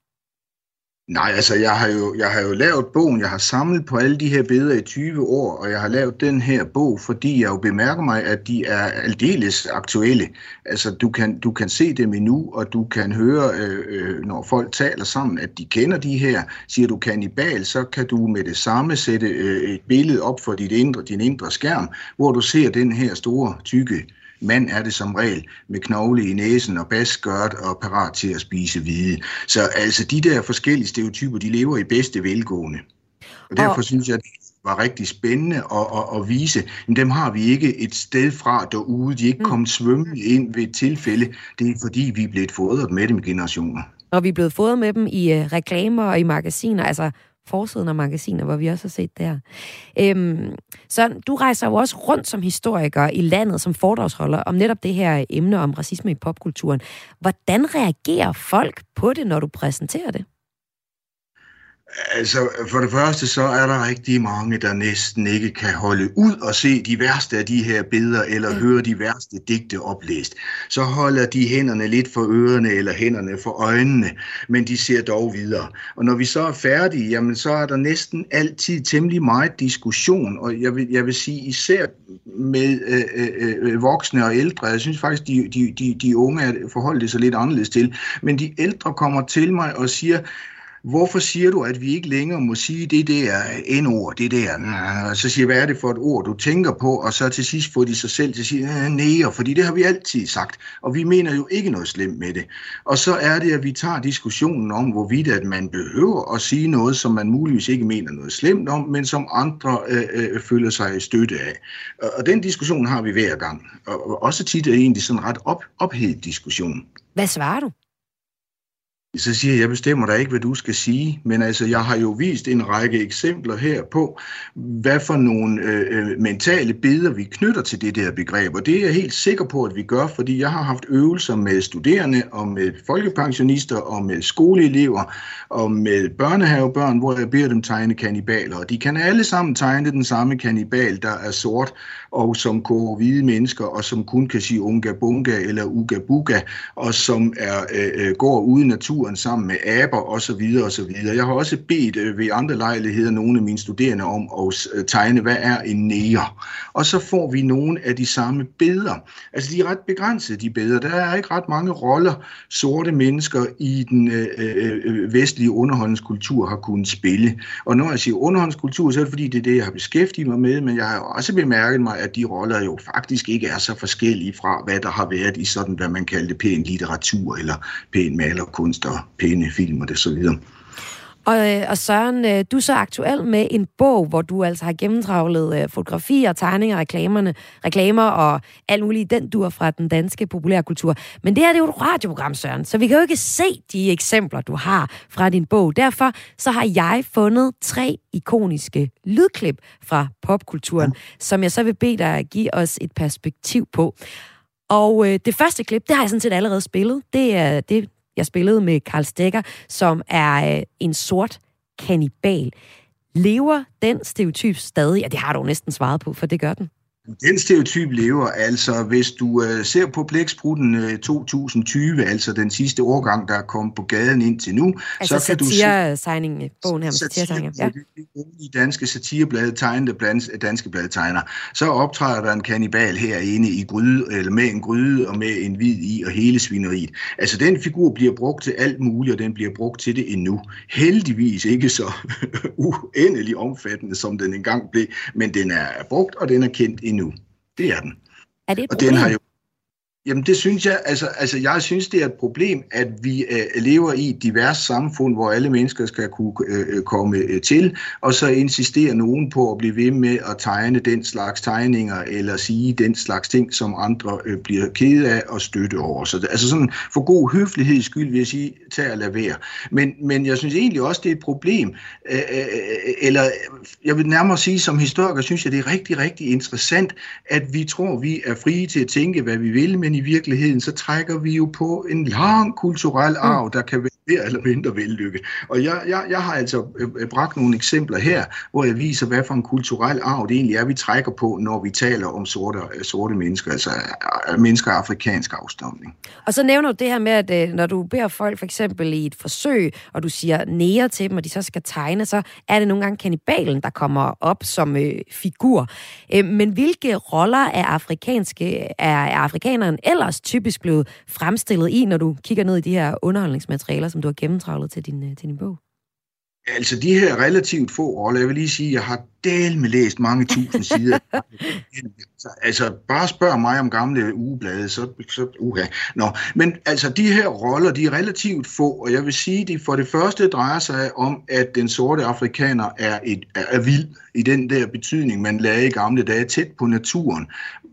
Nej, altså jeg har, jo, jeg har jo lavet bogen, jeg har samlet på alle de her billeder i 20 år, og jeg har lavet den her bog, fordi jeg jo bemærker mig, at de er aldeles aktuelle. Altså du kan, du kan se dem endnu, og du kan høre, øh, øh, når folk taler sammen, at de kender de her. Siger du kanibal, så kan du med det samme sætte øh, et billede op for dit indre, din indre skærm, hvor du ser den her store, tykke Mand er det som regel med knogle i næsen og basskørt og parat til at spise hvide. Så altså de der forskellige stereotyper, de lever i bedste velgående. Og derfor og... synes jeg, at det var rigtig spændende at, at, at vise, men dem har vi ikke et sted fra derude. De er ikke mm. kommet svømmende ind ved et tilfælde. Det er fordi, vi er blevet fodret med dem i generationer. Og vi er blevet fodret med dem i uh, reklamer og i magasiner. Altså, forsiden af magasiner, hvor vi også har set det her. Øhm, så du rejser jo også rundt som historiker i landet som foredragsholder om netop det her emne om racisme i popkulturen. Hvordan reagerer folk på det, når du præsenterer det? Altså, for det første, så er der rigtig mange, der næsten ikke kan holde ud og se de værste af de her billeder, eller mm. høre de værste digte oplæst. Så holder de hænderne lidt for ørerne, eller hænderne for øjnene, men de ser dog videre. Og når vi så er færdige, jamen, så er der næsten altid temmelig meget diskussion, og jeg vil, jeg vil sige især med øh, øh, øh voksne og ældre. Jeg synes faktisk, de, de, de, de unge forholder sig lidt anderledes til, men de ældre kommer til mig og siger, hvorfor siger du, at vi ikke længere må sige det der N-ord, det der, så siger hvad er det for et ord, du tænker på, og så til sidst får de sig selv til at sige, nære, fordi det har vi altid sagt, og vi mener jo ikke noget slemt med det. Og så er det, at vi tager diskussionen om, hvorvidt at man behøver at sige noget, som man muligvis ikke mener noget slemt om, men som andre øh, øh, føler sig støtte af. Og den diskussion har vi hver gang, og også tit er egentlig sådan en ret op, ophedet diskussion. Hvad svarer du? Så siger jeg, jeg bestemmer dig ikke, hvad du skal sige, men altså, jeg har jo vist en række eksempler her på, hvad for nogle øh, øh mentale billeder vi knytter til det der begreb, og det er jeg helt sikker på, at vi gør, fordi jeg har haft øvelser med studerende og med folkepensionister og med skoleelever og med børnehavebørn, hvor jeg beder dem tegne kanibaler, og de kan alle sammen tegne den samme kanibal, der er sort, og som koger hvide mennesker, og som kun kan sige unga bunga eller uga buga, og som er, øh, øh går ude i naturen sammen med aber osv. osv. Jeg har også bedt øh, ved andre lejligheder nogle af mine studerende om at øh, tegne, hvad er en næger. Og så får vi nogle af de samme billeder. Altså de er ret begrænsede, de billeder. Der er ikke ret mange roller, sorte mennesker i den øh, øh, øh, vestlige underholdningskultur har kunnet spille. Og når jeg siger underholdningskultur, så er det fordi, det er det, jeg har beskæftiget mig med, men jeg har også bemærket mig, at de roller jo faktisk ikke er så forskellige fra, hvad der har været i sådan, hvad man kaldte pæn litteratur, eller pæn malerkunst og pæne film og det så videre. Og, øh, og Søren, øh, du er så aktuel med en bog, hvor du altså har gennemtravlet øh, fotografier, tegninger, reklamerne, reklamer og alt muligt den dur fra den danske populærkultur. Men det her det er jo et radioprogram, Søren, så vi kan jo ikke se de eksempler, du har fra din bog. Derfor så har jeg fundet tre ikoniske lydklip fra popkulturen, ja. som jeg så vil bede dig at give os et perspektiv på. Og øh, det første klip, det har jeg sådan set allerede spillet. Det er det jeg spillede med Karl Stegger, som er øh, en sort kanibal. Lever den stereotyp stadig? Ja, det har du næsten svaret på, for det gør den. Den stereotyp lever, altså hvis du uh, ser på Blæksprutten uh, 2020, altså den sidste årgang, der er kommet på gaden indtil nu, altså så kan du se... satire bogen her med satire, ja. I danske satireblade tegnede blandt danske bladtegner, så optræder der en kannibal herinde i gryde, eller med en gryde og med en hvid i og hele svineriet. Altså den figur bliver brugt til alt muligt, og den bliver brugt til det endnu. Heldigvis ikke så uendelig omfattende, som den engang blev, men den er brugt, og den er kendt endnu endnu. Det er den. Er det et og den har jo Jamen det synes jeg, altså, altså jeg synes det er et problem, at vi øh, lever i et divers samfund, hvor alle mennesker skal kunne øh, øh, komme øh, til, og så insisterer nogen på at blive ved med at tegne den slags tegninger, eller sige den slags ting, som andre øh, bliver kede af og støtte over. Så det, altså sådan for god høfligheds skyld vil jeg sige, tag og lad være. Men, men jeg synes egentlig også, det er et problem, øh, øh, øh, eller jeg vil nærmere sige, som historiker synes jeg, det er rigtig, rigtig interessant, at vi tror, vi er frie til at tænke, hvad vi vil, men i virkeligheden, så trækker vi jo på en lang kulturel mm. arv, der kan være mere eller mindre vellykket. Og jeg, jeg, jeg har altså øh, øh, bragt nogle eksempler her, hvor jeg viser, hvad for en kulturel arv det egentlig er, vi trækker på, når vi taler om sorte, øh, sorte mennesker, altså mennesker af afrikansk afstamning. Og så nævner du det her med, at når du beder folk for eksempel i et forsøg, og du siger nære til dem, og de så skal tegne, så er det nogle gange kannibalen, der kommer op som øh, figur. Øh, men hvilke roller er afrikanske, er, er afrikaneren ellers typisk blevet fremstillet i, når du kigger ned i de her underholdningsmaterialer, som du har gennemtravlet til din, til din bog? Altså de her relativt få roller, jeg vil lige sige, jeg har del med læst mange tusind sider. altså bare spørg mig om gamle ugeblade, så, så uha. Nå, men altså de her roller, de er relativt få, og jeg vil sige, de for det første drejer sig om, at den sorte afrikaner er, et, er, er vild i den der betydning, man lagde i gamle dage, tæt på naturen,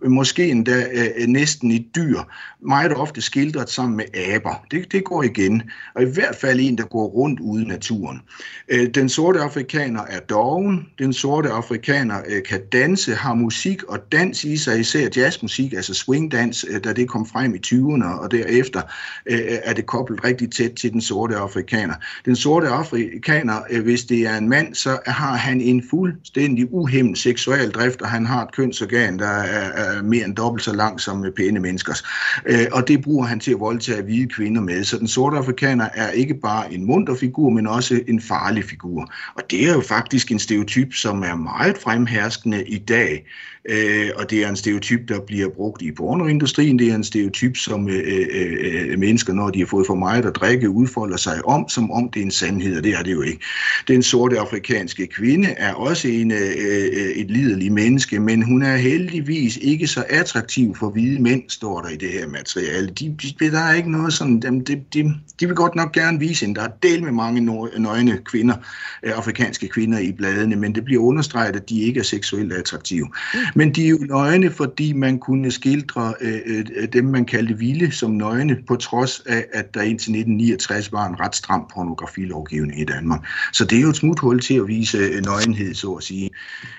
måske endda øh, øh, næsten et dyr, meget ofte skildret sammen med aber. Det, det går igen, og i hvert fald en, der går rundt ude i naturen. Øh, den sorte afrikaner er doven, den sorte afrikaner øh, kan danse, har musik og dans i sig, især jazzmusik, altså swingdans, øh, da det kom frem i 20'erne, og derefter øh, øh, er det koblet rigtig tæt til den sorte afrikaner. Den sorte afrikaner, øh, hvis det er en mand, så har han en fuldstændig uhemmet seksuel drift, og han har et kønsorgan, der er, er Øh, mere end dobbelt så lang som øh, pæne menneskers. Øh, og det bruger han til at voldtage hvide kvinder med. Så den sorte afrikaner er ikke bare en munter figur, men også en farlig figur. Og det er jo faktisk en stereotyp, som er meget fremherskende i dag. Øh, og det er en stereotyp, der bliver brugt i pornoindustrien. Det er en stereotyp, som øh, øh, øh, mennesker, når de har fået for meget at drikke, udfolder sig om, som om det er en sandhed, og det er det jo ikke. Den sorte afrikanske kvinde er også en, øh, øh et liderlig menneske, men hun er heldigvis ikke så attraktiv for hvide mænd, står der i det her materiale. De, de, der er ikke noget sådan, de, de, de, de vil godt nok gerne vise en. Der er del med mange nøgne kvinder, øh, afrikanske kvinder i bladene, men det bliver understreget, at de ikke er seksuelt attraktive. Mm. Men de er jo nøgne, fordi man kunne skildre øh, øh, dem, man kaldte vilde, som nøgne, på trods af, at der indtil 1969 var en ret stram pornografilovgivning i Danmark. Så det er jo et smuthul til at vise øh, nøgenhed, så at sige.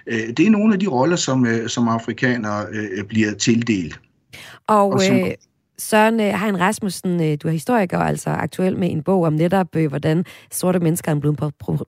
Øh, det er nogle af de roller, som, øh, som afrikanere øh, bliver tildelt. Og, og som, øh, Søren øh, Hein Rasmussen, øh, du er historiker og altså aktuel med en bog om netop, øh, hvordan sorte mennesker er blevet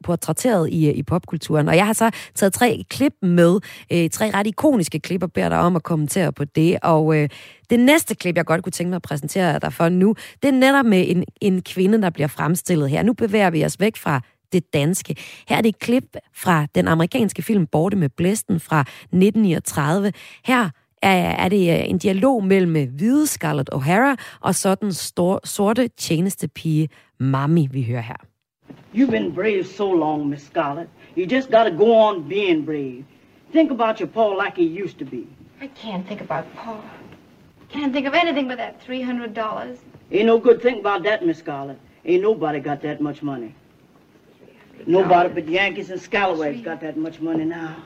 portrætteret i, øh, i popkulturen. Og jeg har så taget tre klip med, øh, tre ret ikoniske klip, og beder dig om at kommentere på det. Og øh, det næste klip, jeg godt kunne tænke mig at præsentere dig for nu, det er netop med en, en kvinde, der bliver fremstillet her. Nu bevæger vi os væk fra det danske. Her er det et klip fra den amerikanske film Borte med Blæsten fra 1939. Her er, er det øh, en dialog mellem øh, hvide Scarlett O'Hara og så den stor, sorte tjenestepige Mami, vi hører her. You've been brave so long, Miss Scarlett. You just gotta go on being brave. Think about your Paul like he used to be. I can't think about Paul. Can't think of anything but that $300. Ain't no good think about that, Miss Scarlett. Ain't nobody got that much money. Nobody but Yankees and Scalawags got that much money now.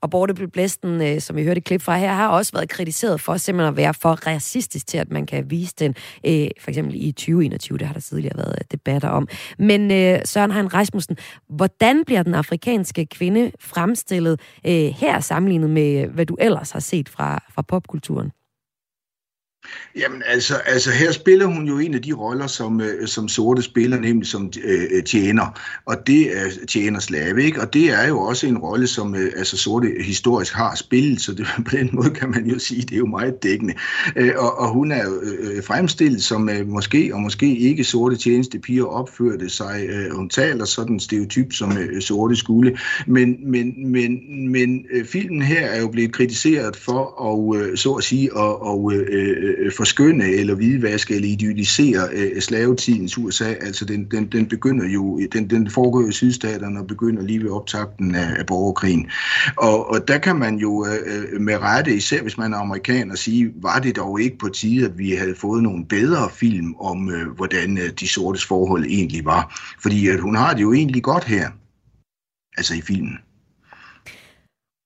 Og Borte Blæsten, øh, som vi hørte et klip fra her, har også været kritiseret for simpelthen at være for racistisk til, at man kan vise den, øh, for eksempel i 2021, det har der tidligere været øh, debatter om. Men øh, Søren Hein Rasmussen, hvordan bliver den afrikanske kvinde fremstillet øh, her sammenlignet med, hvad du ellers har set fra, fra popkulturen? Jamen altså, altså her spiller hun jo en af de roller, som, øh, som sorte spiller, nemlig som øh, øh, tjener, og det er tjener slave, ikke? Og det er jo også en rolle, som øh, altså sorte historisk har spillet, så det, på den måde kan man jo sige, det er jo meget dækkende. Øh, og, og hun er jo øh, øh, fremstillet som øh, måske og måske ikke sorte tjenestepiger opførte sig. Øh, hun taler sådan stereotyp, som øh, sorte skulle, men, men, men, men øh, filmen her er jo blevet kritiseret for, og øh, så at sige, og, og øh, øh øh, forskønne eller hvidvaske eller idealisere øh, slavetidens USA. Altså den, den, den begynder jo, den, den foregår i sydstaterne og begynder lige ved optakten af, af borgerkrigen. Og, og der kan man jo øh, øh, med rette, især hvis man er amerikaner, sige, var det dog ikke på tide, at vi havde fået nogle bedre film om, øh, hvordan øh, de sortes forhold egentlig var. Fordi at hun har det jo egentlig godt her, altså i filmen.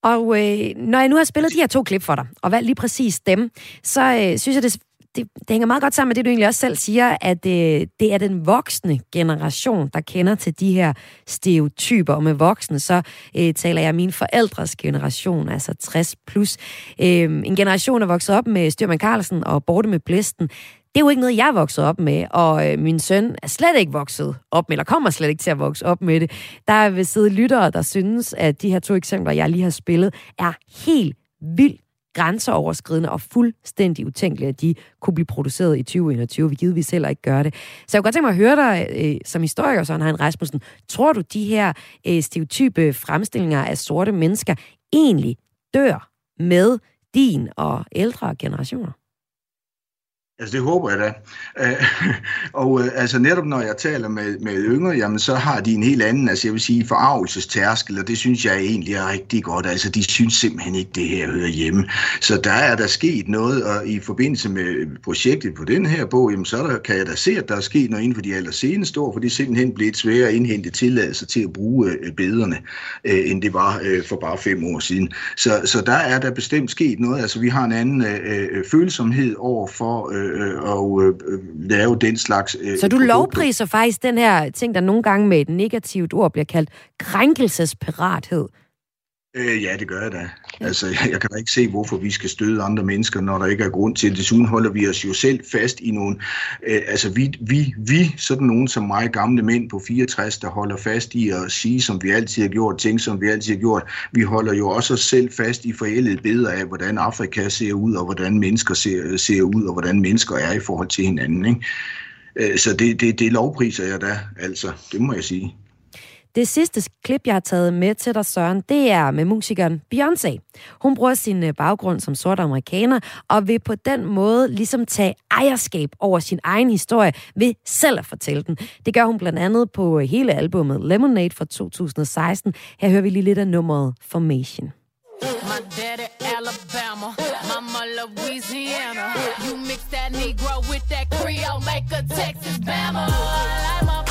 Og øh, når jeg nu har spillet de her to klip for dig, og valgt lige præcis dem, så øh, synes jeg, det, det, det hænger meget godt sammen med det, du egentlig også selv siger, at øh, det er den voksne generation, der kender til de her stereotyper. Og med voksne, så øh, taler jeg min forældres generation, altså 60 plus. Øh, en generation, der vokset op med Styrman Carlsen og Borte med Blæsten. Det er jo ikke noget, jeg er vokset op med, og øh, min søn er slet ikke vokset op med, eller kommer slet ikke til at vokse op med det. Der vil sidde lyttere, der synes, at de her to eksempler, jeg lige har spillet, er helt vildt grænseoverskridende og fuldstændig utænkelige, at de kunne blive produceret i 2021. Vi givetvis heller ikke gøre det. Så jeg kunne godt tænke mig at høre dig øh, som historiker, Søren Hein Rasmussen. Tror du, de her øh, stereotype fremstillinger af sorte mennesker egentlig dør med din og ældre generationer? Altså det håber jeg da. Øh, og øh, altså netop når jeg taler med, med yngre, jamen så har de en helt anden, altså jeg vil sige forarvelsestærskel, og det synes jeg egentlig er rigtig godt. Altså de synes simpelthen ikke, det her hører hjemme. Så der er der sket noget, og i forbindelse med projektet på den her bog, jamen så der, kan jeg da se, at der er sket noget inden for de allerseneste år, for det er simpelthen blevet sværere at indhente tilladelser til at bruge øh, øh, end det var øh, for bare fem år siden. Så, så der er der bestemt sket noget. Altså vi har en anden øh, øh følsomhed over for øh, øh, og øh, lave den slags... Øh, Så du produkter. lovpriser faktisk den her ting, der nogle gange med et negativt ord bliver kaldt krænkelsesparathed. Øh, ja, det gør jeg da. Altså, jeg kan da ikke se, hvorfor vi skal støde andre mennesker, når der ikke er grund til det. Desuden holder vi os jo selv fast i nogle... Øh, altså, vi, vi, vi, sådan nogen som mig, gamle mænd på 64, der holder fast i at sige, som vi altid har gjort, ting, som vi altid har gjort. Vi holder jo også os selv fast i forældede billeder af, hvordan Afrika ser ud, og hvordan mennesker ser, ser ud, og hvordan mennesker er i forhold til hinanden. Ikke? Øh, så det, det, det lovpriser jeg da, altså. Det må jeg sige. Det sidste klip, jeg har taget med til dig, Søren, det er med musikeren Beyoncé. Hun bruger sin øh, baggrund som sort amerikaner, og vil på den måde ligesom tage ejerskab over sin egen historie ved selv at fortælle den. Det gør hun blandt andet på øh, hele albumet Lemonade fra 2016. Her hører vi lige lidt af nummeret Formation. My daddy Alabama, mama Louisiana. You mix that Negro with that Creole, make a Texas Bama. I like my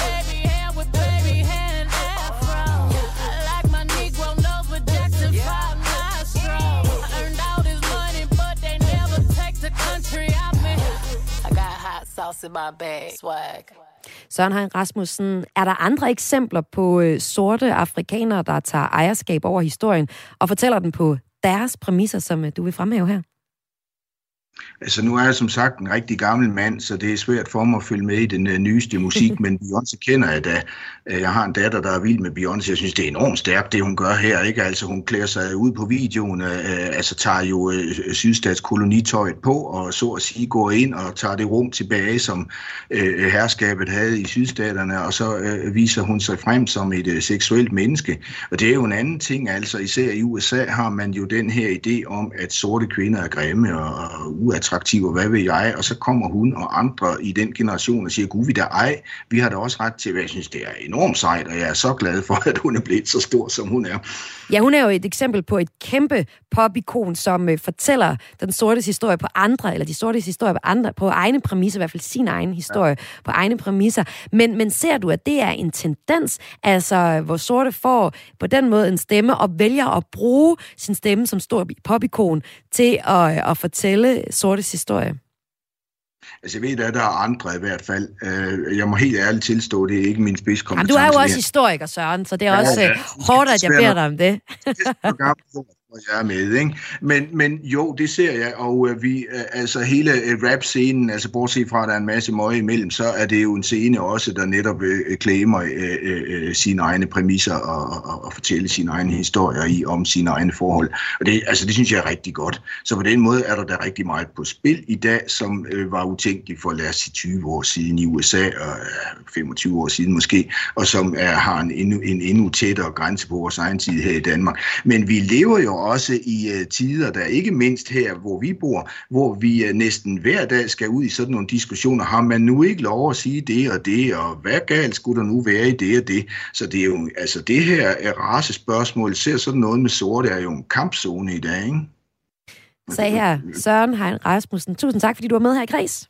house in my bag. Swag. Søren Hein Rasmussen, er der andre eksempler på øh, sorte afrikanere, der tager ejerskab over historien og fortæller den på deres præmisser, som øh, du vil fremhæve her? Altså nu er jeg som sagt en rigtig gammel mand, så det er svært for mig at følge med i den uh, nyeste musik, men Beyoncé kender jeg da. Uh, jeg har en datter, der er vild med Beyoncé. Jeg synes, det er enormt stærkt, det hun gør her. Ikke? Altså hun klæder sig ud på videoen, uh, altså tager jo uh, sydstatskolonitøjet på, og så at sige går ind og tager det rum tilbage, som uh, herskabet havde i sydstaterne, og så uh, viser hun sig frem som et uh, seksuelt menneske. Og det er jo en anden ting, altså især i USA har man jo den her idé om, at sorte kvinder er grimme og, og uattraktiv, og hvad ved jeg, og så kommer hun og andre i den generation og siger, gud vi da ej, vi har da også ret til, hvad jeg synes, det er enormt sejt, og jeg er så glad for, at hun er blevet så stor, som hun er. Ja, hun er jo et eksempel på et kæmpe popikon, som uh, fortæller den sorte historie på andre, eller de sorte historie på andre, på egne præmisser, i hvert fald sin egen historie, ja. på egne præmisser. Men, men ser du, at det er en tendens, altså hvor sorte får på den måde en stemme, og vælger at bruge sin stemme som stor popikon til at, at fortælle sortes historie? Altså, jeg ved, at der er andre i hvert fald. Øh, jeg må helt ærligt tilstå, det er ikke min spidskompetence. Jamen, du er jo også historiker, Søren, så det er ja, også ja, ja. hårdt, at jeg beder dig om det jeg er med. Ikke? Men, men jo, det ser jeg, og øh, vi, øh, altså hele øh, rap-scenen, altså bortset fra, at der er en masse møg imellem, så er det jo en scene også, der netop øh, øh klæmer øh, øh, øh, sine egne præmisser og, og, og fortæller sine egne historier i om sine egne forhold. Og det, altså, det synes jeg er rigtig godt. Så på den måde er der da rigtig meget på spil i dag, som øh, var utænkeligt for, lad os sige, 20 år siden i USA, og øh, 25 år siden måske, og som er, har en endnu, en endnu tættere grænse på vores egen tid her i Danmark. Men vi lever jo også i uh, tider, der ikke mindst her, hvor vi bor, hvor vi uh, næsten hver dag skal ud i sådan nogle diskussioner. Har man nu ikke lov at sige det og det, og hvad galt skulle der nu være i det og det? Så det er jo, altså det her er rasespørgsmål, ser sådan noget med sorte, er jo en kampzone i dag, ikke? Sagde her Søren Hein Rasmussen. Tusind tak, fordi du var med her i Græs.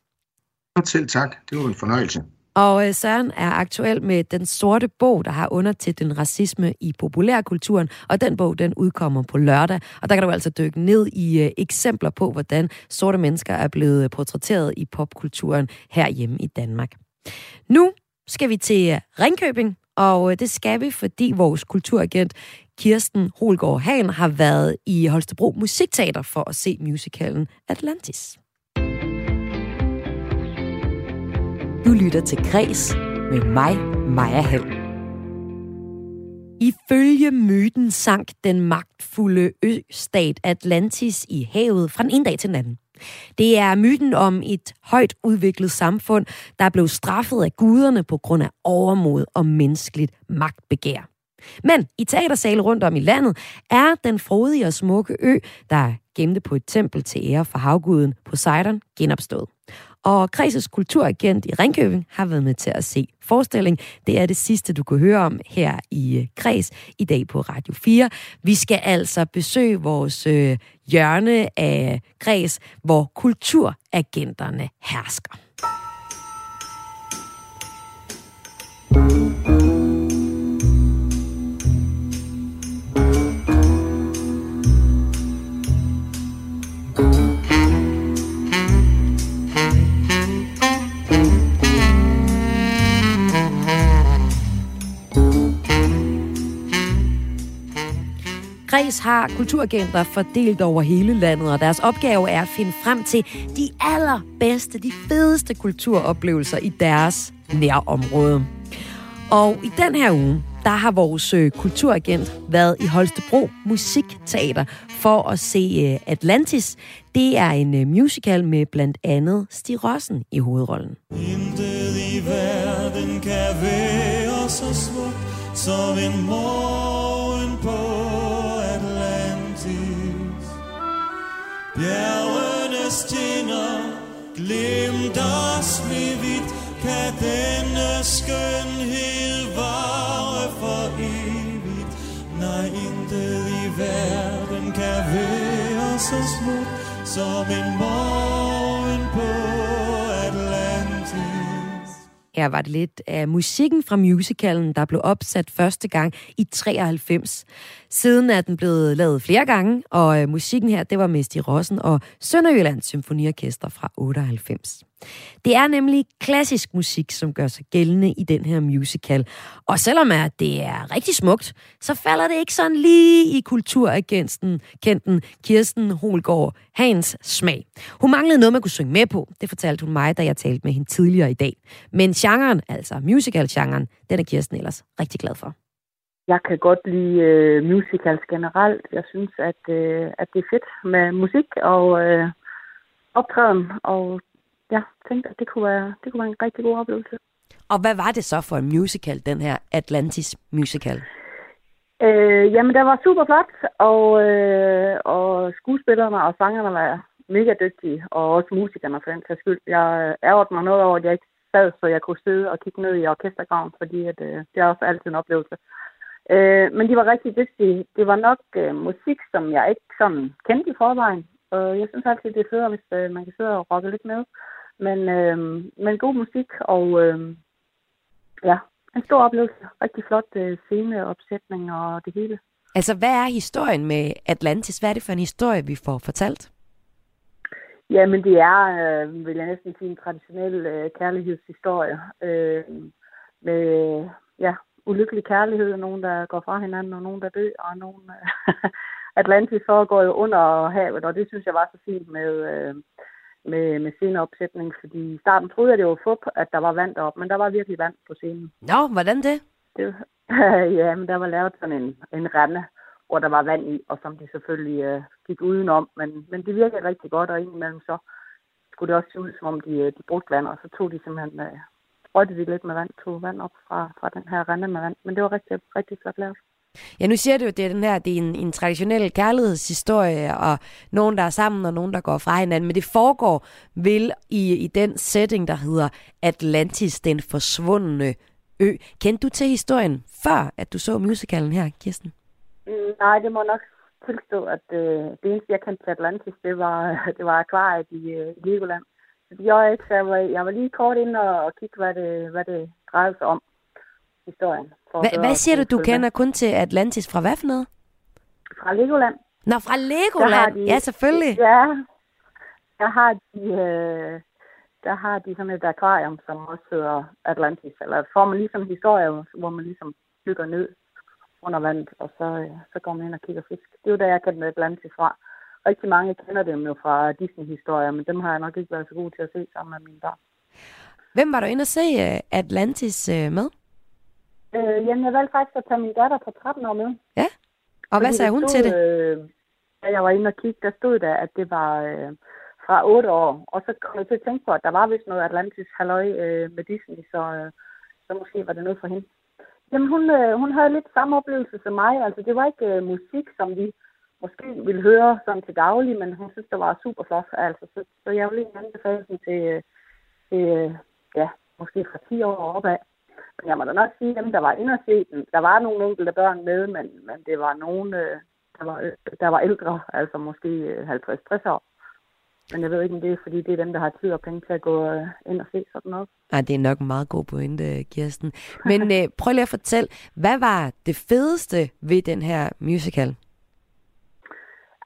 Selv tak. Det var en fornøjelse. Og øh, Søren er aktuel med Den Sorte Bog, der har undertitlen Racisme i populærkulturen, og den bog, den udkommer på lørdag. Og der kan du altså dykke ned i øh, eksempler på, hvordan sorte mennesker er blevet øh, portrætteret i popkulturen herhjemme i Danmark. Nu skal vi til Ringkøbing, og det skal vi, fordi vores kulturagent Kirsten Holgaard Hagen har været i Holstebro Musikteater for at se musicalen Atlantis. Du lytter til Græs med mig, Maja Hall. Ifølge myten sank den magtfulde østat Atlantis i havet fra den ene dag til den anden. Det er myten om et højt udviklet samfund, der blev straffet af guderne på grund af overmod og menneskeligt magtbegær. Men i teatersale rundt om i landet er den frodige og smukke ø, der gemte på et tempel til ære for havguden Poseidon, genopstået. Og Kreses kulturagent i Ringkøbing har været med til at se forestilling. Det er det sidste, du kan høre om her i øh, Kreds i dag på Radio 4. Vi skal altså besøge vores øh, hjørne af Kreds, hvor kulturagenterne hersker. Kreds har kulturagenter fordelt over hele landet, og deres opgave er at finde frem til de allerbedste, de fedeste kulturoplevelser i deres nærområde. Og i den her uge, der har vores øh, kulturagent været i Holstebro Musikteater for at se øh, Atlantis. Det er en øh, musical med blandt andet Stig Rossen i hovedrollen. Intet i verden kan være så smukt som en morgen på Bjergenes tinder glimter snevidt, kan denne skønhed vare for evigt. Nej, intet i verden kan være så smukt som en morgen på Atlantis. Her var det lidt af musikken fra musicalen, der blev opsat første gang i 93. Siden er den blevet lavet flere gange, og øh, musikken her, det var Mesti Rossen og Sønderjyllands Symfoniorkester fra 98. Det er nemlig klassisk musik, som gør sig gældende i den her musical. Og selvom at det er rigtig smukt, så falder det ikke sådan lige i kulturagenten kenten Kirsten Holgaard Hans smag. Hun manglede noget, man kunne synge med på. Det fortalte hun mig, da jeg talte med hende tidligere i dag. Men genren, altså musical-genren, den er Kirsten ellers rigtig glad for jeg kan godt lide øh, musicals generelt. Jeg synes, at, øh, at det er fedt med musik og øh, optræden, og jeg tænkte, at det kunne, være, det kunne være en rigtig god oplevelse. Og hvad var det så for en musical, den her Atlantis musical? Øh, jamen, der var super flot, og, øh, og skuespillerne og sangerne var mega dygtige, og også musikerne for den sags skyld. Jeg ærgerte mig noget over, at jeg ikke sad, så jeg kunne sidde og kigge ned i orkestergraven, fordi at, øh, det er også altid en oplevelse. Øh, men de var rigtig dygtige. Det var nok øh, musik, som jeg ikke sådan kendte i forvejen. Og jeg synes altid, det er federe, hvis øh, man kan sidde og rocke lidt med. Men, øh, men god musik, og øh, ja, en stor oplevelse. Rigtig flot øh, sceneopsætning og det hele. Altså, hvad er historien med Atlantis? Hvad er det for en historie, vi får fortalt? Jamen, det er, øh, vil jeg næsten sige, en traditionel øh, kærlighedshistorie. Øh, med, ja, ulykkelig kærlighed, og nogen, der går fra hinanden, og nogen, der dør, og nogen, Atlantis foregår jo under havet, og det synes jeg var så fint med, øh, med, med sceneopsætning, fordi i starten troede jeg, det var fup, at der var vand deroppe, men der var virkelig vand på scenen. Nå, hvordan det? det ja, men der var lavet sådan en, en rende, hvor der var vand i, og som de selvfølgelig øh, gik udenom, men, men det virkede rigtig godt, og indimellem så skulle det også se ud, som om de, øh, de brugte vand, og så tog de simpelthen, øh, sprøjtede de lidt med vand, tog vand op fra, fra den her rende med vand, men det var rigtig, rigtig flot lavet. Ja, nu siger du jo, det er den her, det er en, en traditionel kærlighedshistorie, og nogen, der er sammen, og nogen, der går fra hinanden, men det foregår vel i, i den setting, der hedder Atlantis, den forsvundne ø. Kendte du til historien, før at du så musicalen her, Kirsten? Mm, nej, det må nok tilstå, at øh, det eneste, jeg kendte til Atlantis, det var, det var akvariet i, øh, Legoland. Jeg ikke, så jeg var, jeg var lige kort ind og, og kigge, hvad det, hvad det drejede sig om, historien. Hva, hvad siger du, du kender kun til Atlantis fra hvad for noget? Fra Legoland. Nå, fra Legoland? De, ja, selvfølgelig. Ja, der har de, øh, der har de sådan et akvarium, som også hedder Atlantis. Eller får man ligesom historie, hvor man ligesom dykker ned under vandet, og så, øh, så går man ind og kigger fisk. Det er jo der, jeg kendte Atlantis fra. Rigtig mange kender dem jo fra Disney-historier, men dem har jeg nok ikke været så god til at se sammen med mine børn. Hvem var du inde og se øh, Atlantis øh, med? Øh, jamen, jeg valgte faktisk at tage min datter på 13 år med. Ja? Og hvad sagde hun stod, til det? Øh, da jeg var inde og kigge, der stod der, at det var øh, fra 8 år. Og så kom jeg til at tænke på, at der var vist noget Atlantis halløj øh, med Disney, så, øh, så måske var det noget for hende. Jamen, hun, øh, hun havde lidt samme oplevelse som mig. Altså, det var ikke øh, musik, som vi måske ville høre sådan til daglig, men hun synes, det var super flot. Altså, så, så jeg vil lige anbefale den til, øh, til øh, ja, måske fra 10 år og opad. Men jeg må da nok sige, at dem, der var inde og se den, der var nogle enkelte børn med, men, men det var nogen, øh, der, var, der var ældre, altså måske 50-60 år. Men jeg ved ikke, om det er, fordi det er dem, der har tid og penge til at gå ind og se sådan noget. Nej, det er nok en meget god pointe, Kirsten. Men øh, prøv lige at fortælle, hvad var det fedeste ved den her musical?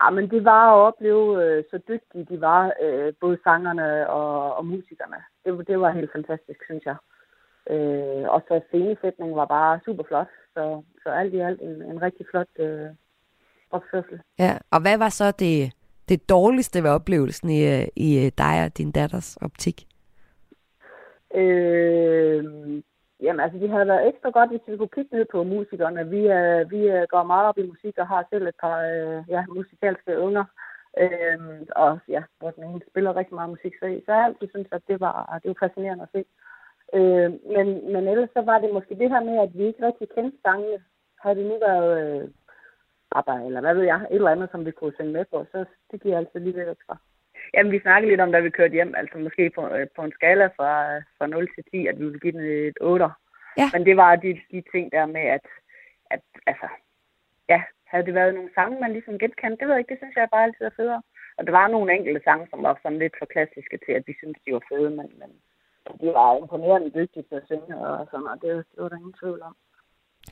Ja, men det var at opleve, øh, så dygtige de var, øh, både sangerne og, og musikerne. Det, det var helt fantastisk, synes jeg. Øh, og så scenesætningen var bare super flot. Så, så alt i alt en, en rigtig flot øh, opførsel. Ja, og hvad var så det, det dårligste ved oplevelsen i, øh, i dig og din datters optik? Øh, jamen, altså, det havde været ekstra godt, hvis vi kunne kigge ned på musikerne. Vi, øh, vi øh, går meget op i musik og har selv et par øh, ja, musikalske unger. Øh, og ja, hvor den ene spiller rigtig meget musik, så, så jeg altid synes, at det var, det var fascinerende at se. Øh, men, men ellers så var det måske det her med, at vi ikke rigtig kendte sangene. Havde det nu været øh, eller hvad ved jeg, et eller andet, som vi kunne sende med på, så det giver altid lige lidt ekstra. Jamen, vi snakkede lidt om, da vi kørte hjem, altså måske på, øh, på en skala fra, fra 0 til 10, at vi ville give den et 8. Ja. Men det var de, de ting der med, at, at altså, ja, havde det været nogle sange, man ligesom genkendte, det ved jeg ikke, det synes jeg bare altid er federe. Og der var nogle enkelte sange, som var sådan lidt for klassiske til, at vi synes de var fede, men, men de var imponerende dygtige til at synge og sådan, og det, det var der ingen tvivl om.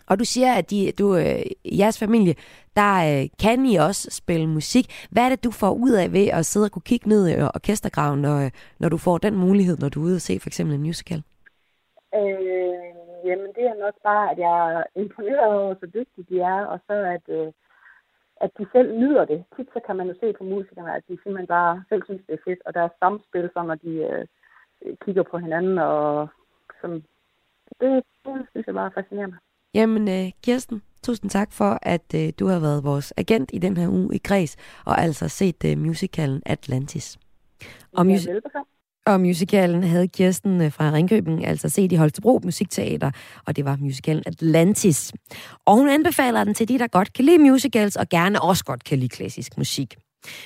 Og du siger, at de, du, øh, i jeres familie, der øh, kan I også spille musik. Hvad er det, du får ud af ved at sidde og kunne kigge ned i øh, orkestergraven, når, øh, når du får den mulighed, når du er ude og se for eksempel en musical? Øh, jamen, det er nok bare, at jeg er imponeret over, så dygtige de er, og så at, øh, at de selv nyder det. Tit så kan man jo se på musikerne, at de simpelthen bare selv synes, det er fedt, og der er samspil, så når de øh, kigger på hinanden, og sådan, det, det synes jeg bare er fascinerende. Jamen, øh, Kirsten, tusind tak for, at øh, du har været vores agent i den her uge i Græs, og altså set øh, musicalen Atlantis. Og, mus- og musicalen havde Kirsten fra Ringkøbing altså set i Holstebro Musikteater, og det var musicalen Atlantis. Og hun anbefaler den til de, der godt kan lide musicals, og gerne også godt kan lide klassisk musik.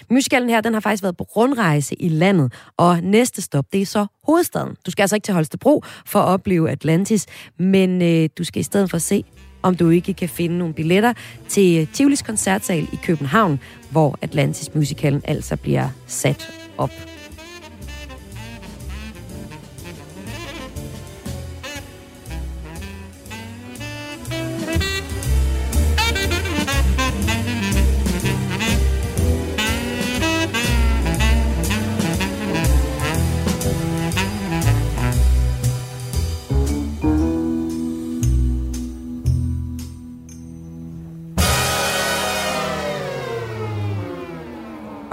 Myskallen her, den har faktisk været på rundrejse i landet, og næste stop, det er så hovedstaden. Du skal altså ikke til Holstebro for at opleve Atlantis, men øh, du skal i stedet for se, om du ikke kan finde nogle billetter til Tivolis koncertsal i København, hvor Atlantis musicalen altså bliver sat op.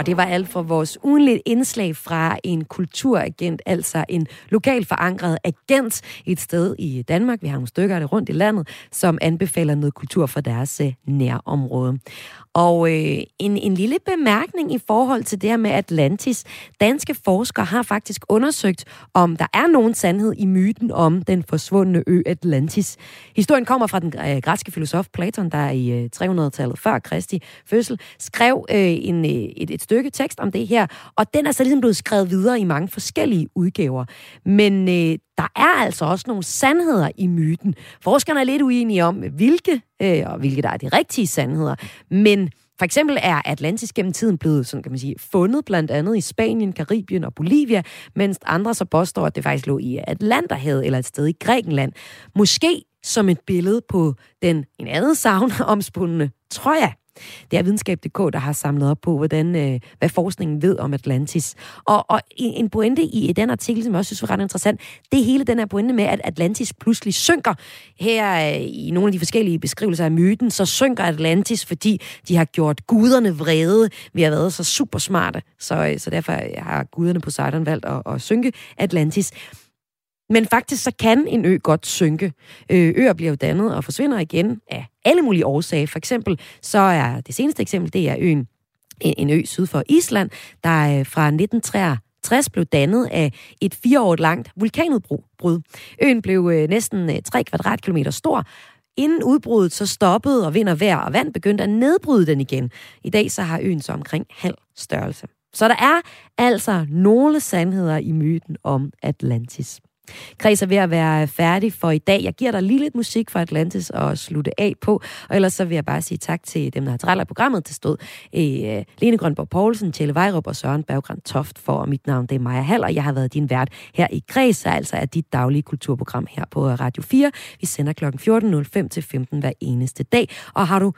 Og det var alt for vores ugenlige indslag fra en kulturagent, altså en lokal forankret agent et sted i Danmark. Vi har nogle stykker af det rundt i landet, som anbefaler noget kultur for deres eh, nærområde. Og øh, en, en lille bemærkning i forhold til det her med Atlantis. Danske forskere har faktisk undersøgt, om der er nogen sandhed i myten om den forsvundne ø Atlantis. Historien kommer fra den øh, græske filosof Platon, der i øh, 300-tallet før Kristi fødsel skrev øh, en, øh, et, et stykke tekst om det her, og den er så ligesom blevet skrevet videre i mange forskellige udgaver. Men øh, der er altså også nogle sandheder i myten. Forskerne er lidt uenige om, hvilke, øh, og hvilke der er de rigtige sandheder. Men for eksempel er Atlantis gennem tiden blevet, sådan kan man sige, fundet blandt andet i Spanien, Karibien og Bolivia, mens andre så påstår, at det faktisk lå i Atlanterhavet eller et sted i Grækenland. Måske som et billede på den en anden savn omspundne Troja. Det er videnskab.dk, der har samlet op på, hvordan, øh, hvad forskningen ved om Atlantis. Og, og en pointe i den artikel, som jeg også synes var ret interessant, det er hele den her pointe med, at Atlantis pludselig synker. Her øh, i nogle af de forskellige beskrivelser af myten, så synker Atlantis, fordi de har gjort guderne vrede. Vi har været så super smarte, så, øh, så derfor øh, har guderne på Poseidon valgt at, at synke Atlantis. Men faktisk så kan en ø godt synke. Øh, øer bliver jo dannet og forsvinder igen af alle mulige årsager. For eksempel så er det seneste eksempel, det er øen, en ø syd for Island, der øh, fra 1963 blev dannet af et fire år langt vulkanudbrud. Øen blev øh, næsten øh, 3 kvadratkilometer stor, Inden udbruddet så stoppede, og vind og vejr og vand begyndte at nedbryde den igen. I dag så har øen så omkring halv størrelse. Så der er altså nogle sandheder i myten om Atlantis. Kreds er ved at være færdig for i dag. Jeg giver dig lige lidt musik fra Atlantis og slutte af på. Og ellers så vil jeg bare sige tak til dem, der har tilrettelagt programmet. til stod øh, Lene Grønborg Poulsen, Tjelle Vejrup og Søren Berggren Toft for. Og mit navn det er Maja Hall, og jeg har været din vært her i Kreds, altså er dit daglige kulturprogram her på Radio 4. Vi sender kl. 14.05 til 15 hver eneste dag. Og har du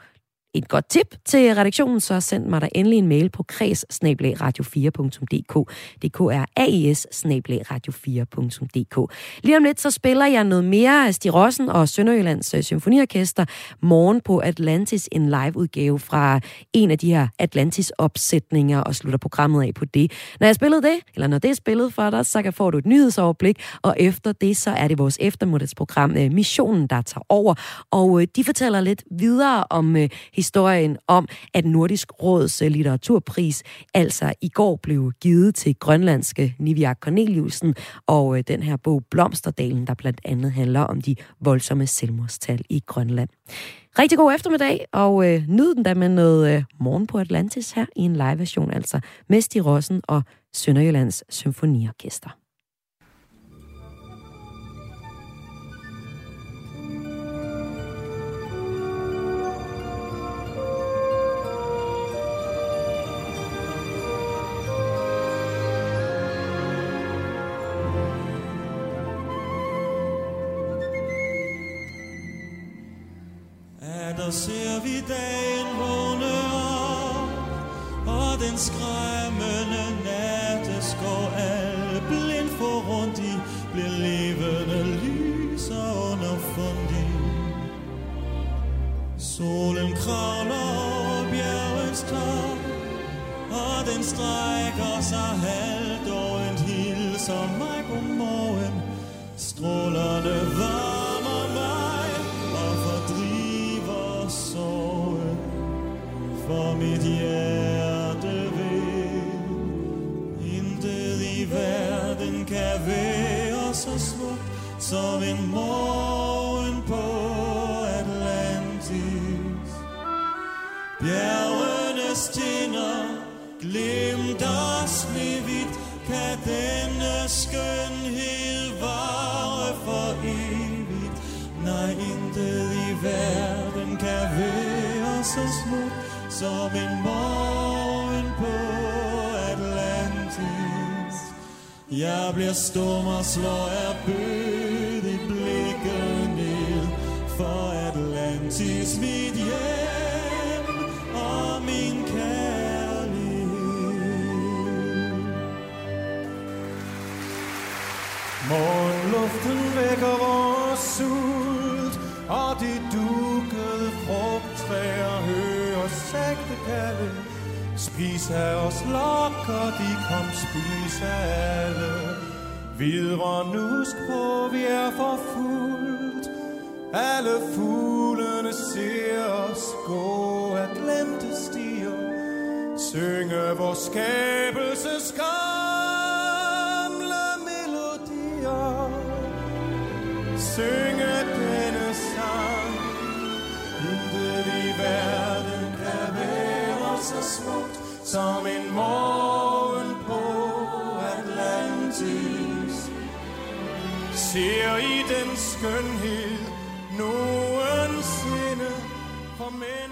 et godt tip til redaktionen, så send mig der endelig en mail på kreds radio4.dk. DK er aes radio4.dk. Lige om lidt, så spiller jeg noget mere af Stig Rossen og Sønderjyllands øh, Symfoniorkester morgen på Atlantis, en live-udgave fra en af de her Atlantis-opsætninger, og slutter programmet af på det. Når jeg spillede det, eller når det er spillet for dig, så får du et nyhedsoverblik, og efter det, så er det vores eftermiddagsprogram øh, Missionen, der tager over, og øh, de fortæller lidt videre om historien om, at Nordisk Råds øh, litteraturpris altså i går blev givet til grønlandske Nivia Corneliusen og øh, den her bog Blomsterdalen, der blandt andet handler om de voldsomme selvmordstal i Grønland. Rigtig god eftermiddag, og øh, nyd den da med noget øh, morgen på Atlantis her i en live-version, altså med Stig Rossen og Sønderjyllands Symfoniorkester. Der ser vi dagen vågne op, og den skræmmende natteskov al blind for rundt i, bliver levende lys og underfundig. Solen kravler over bjergets top, og den strækker sig halvt og en hilser mig godmorgen. Strålerne mit hjerte vil. Intet i verden kan være så smukt som en morgen på Atlantis. Bjergenes tinder glimter snevidt, kan denne skønhed vare for evigt. Nej, intet i verden som en morgen på Atlantis. Jeg bliver stum og slår af bød i blikket ned for Atlantis, mit hjem og min kærlighed. Morgenluften vækker vores sult, de dukkede frugttræer Spis af os lokker, de kom spis af alle. Videre nusk på, vi er for fuldt. Alle fuglene ser os gå af glemte stier. Synge vores skabelses gamle melodier. Synge denne sang. Intet i verden kan være så smukt som en morgen på Atlantis. Ser I den skønhed nogensinde for mig?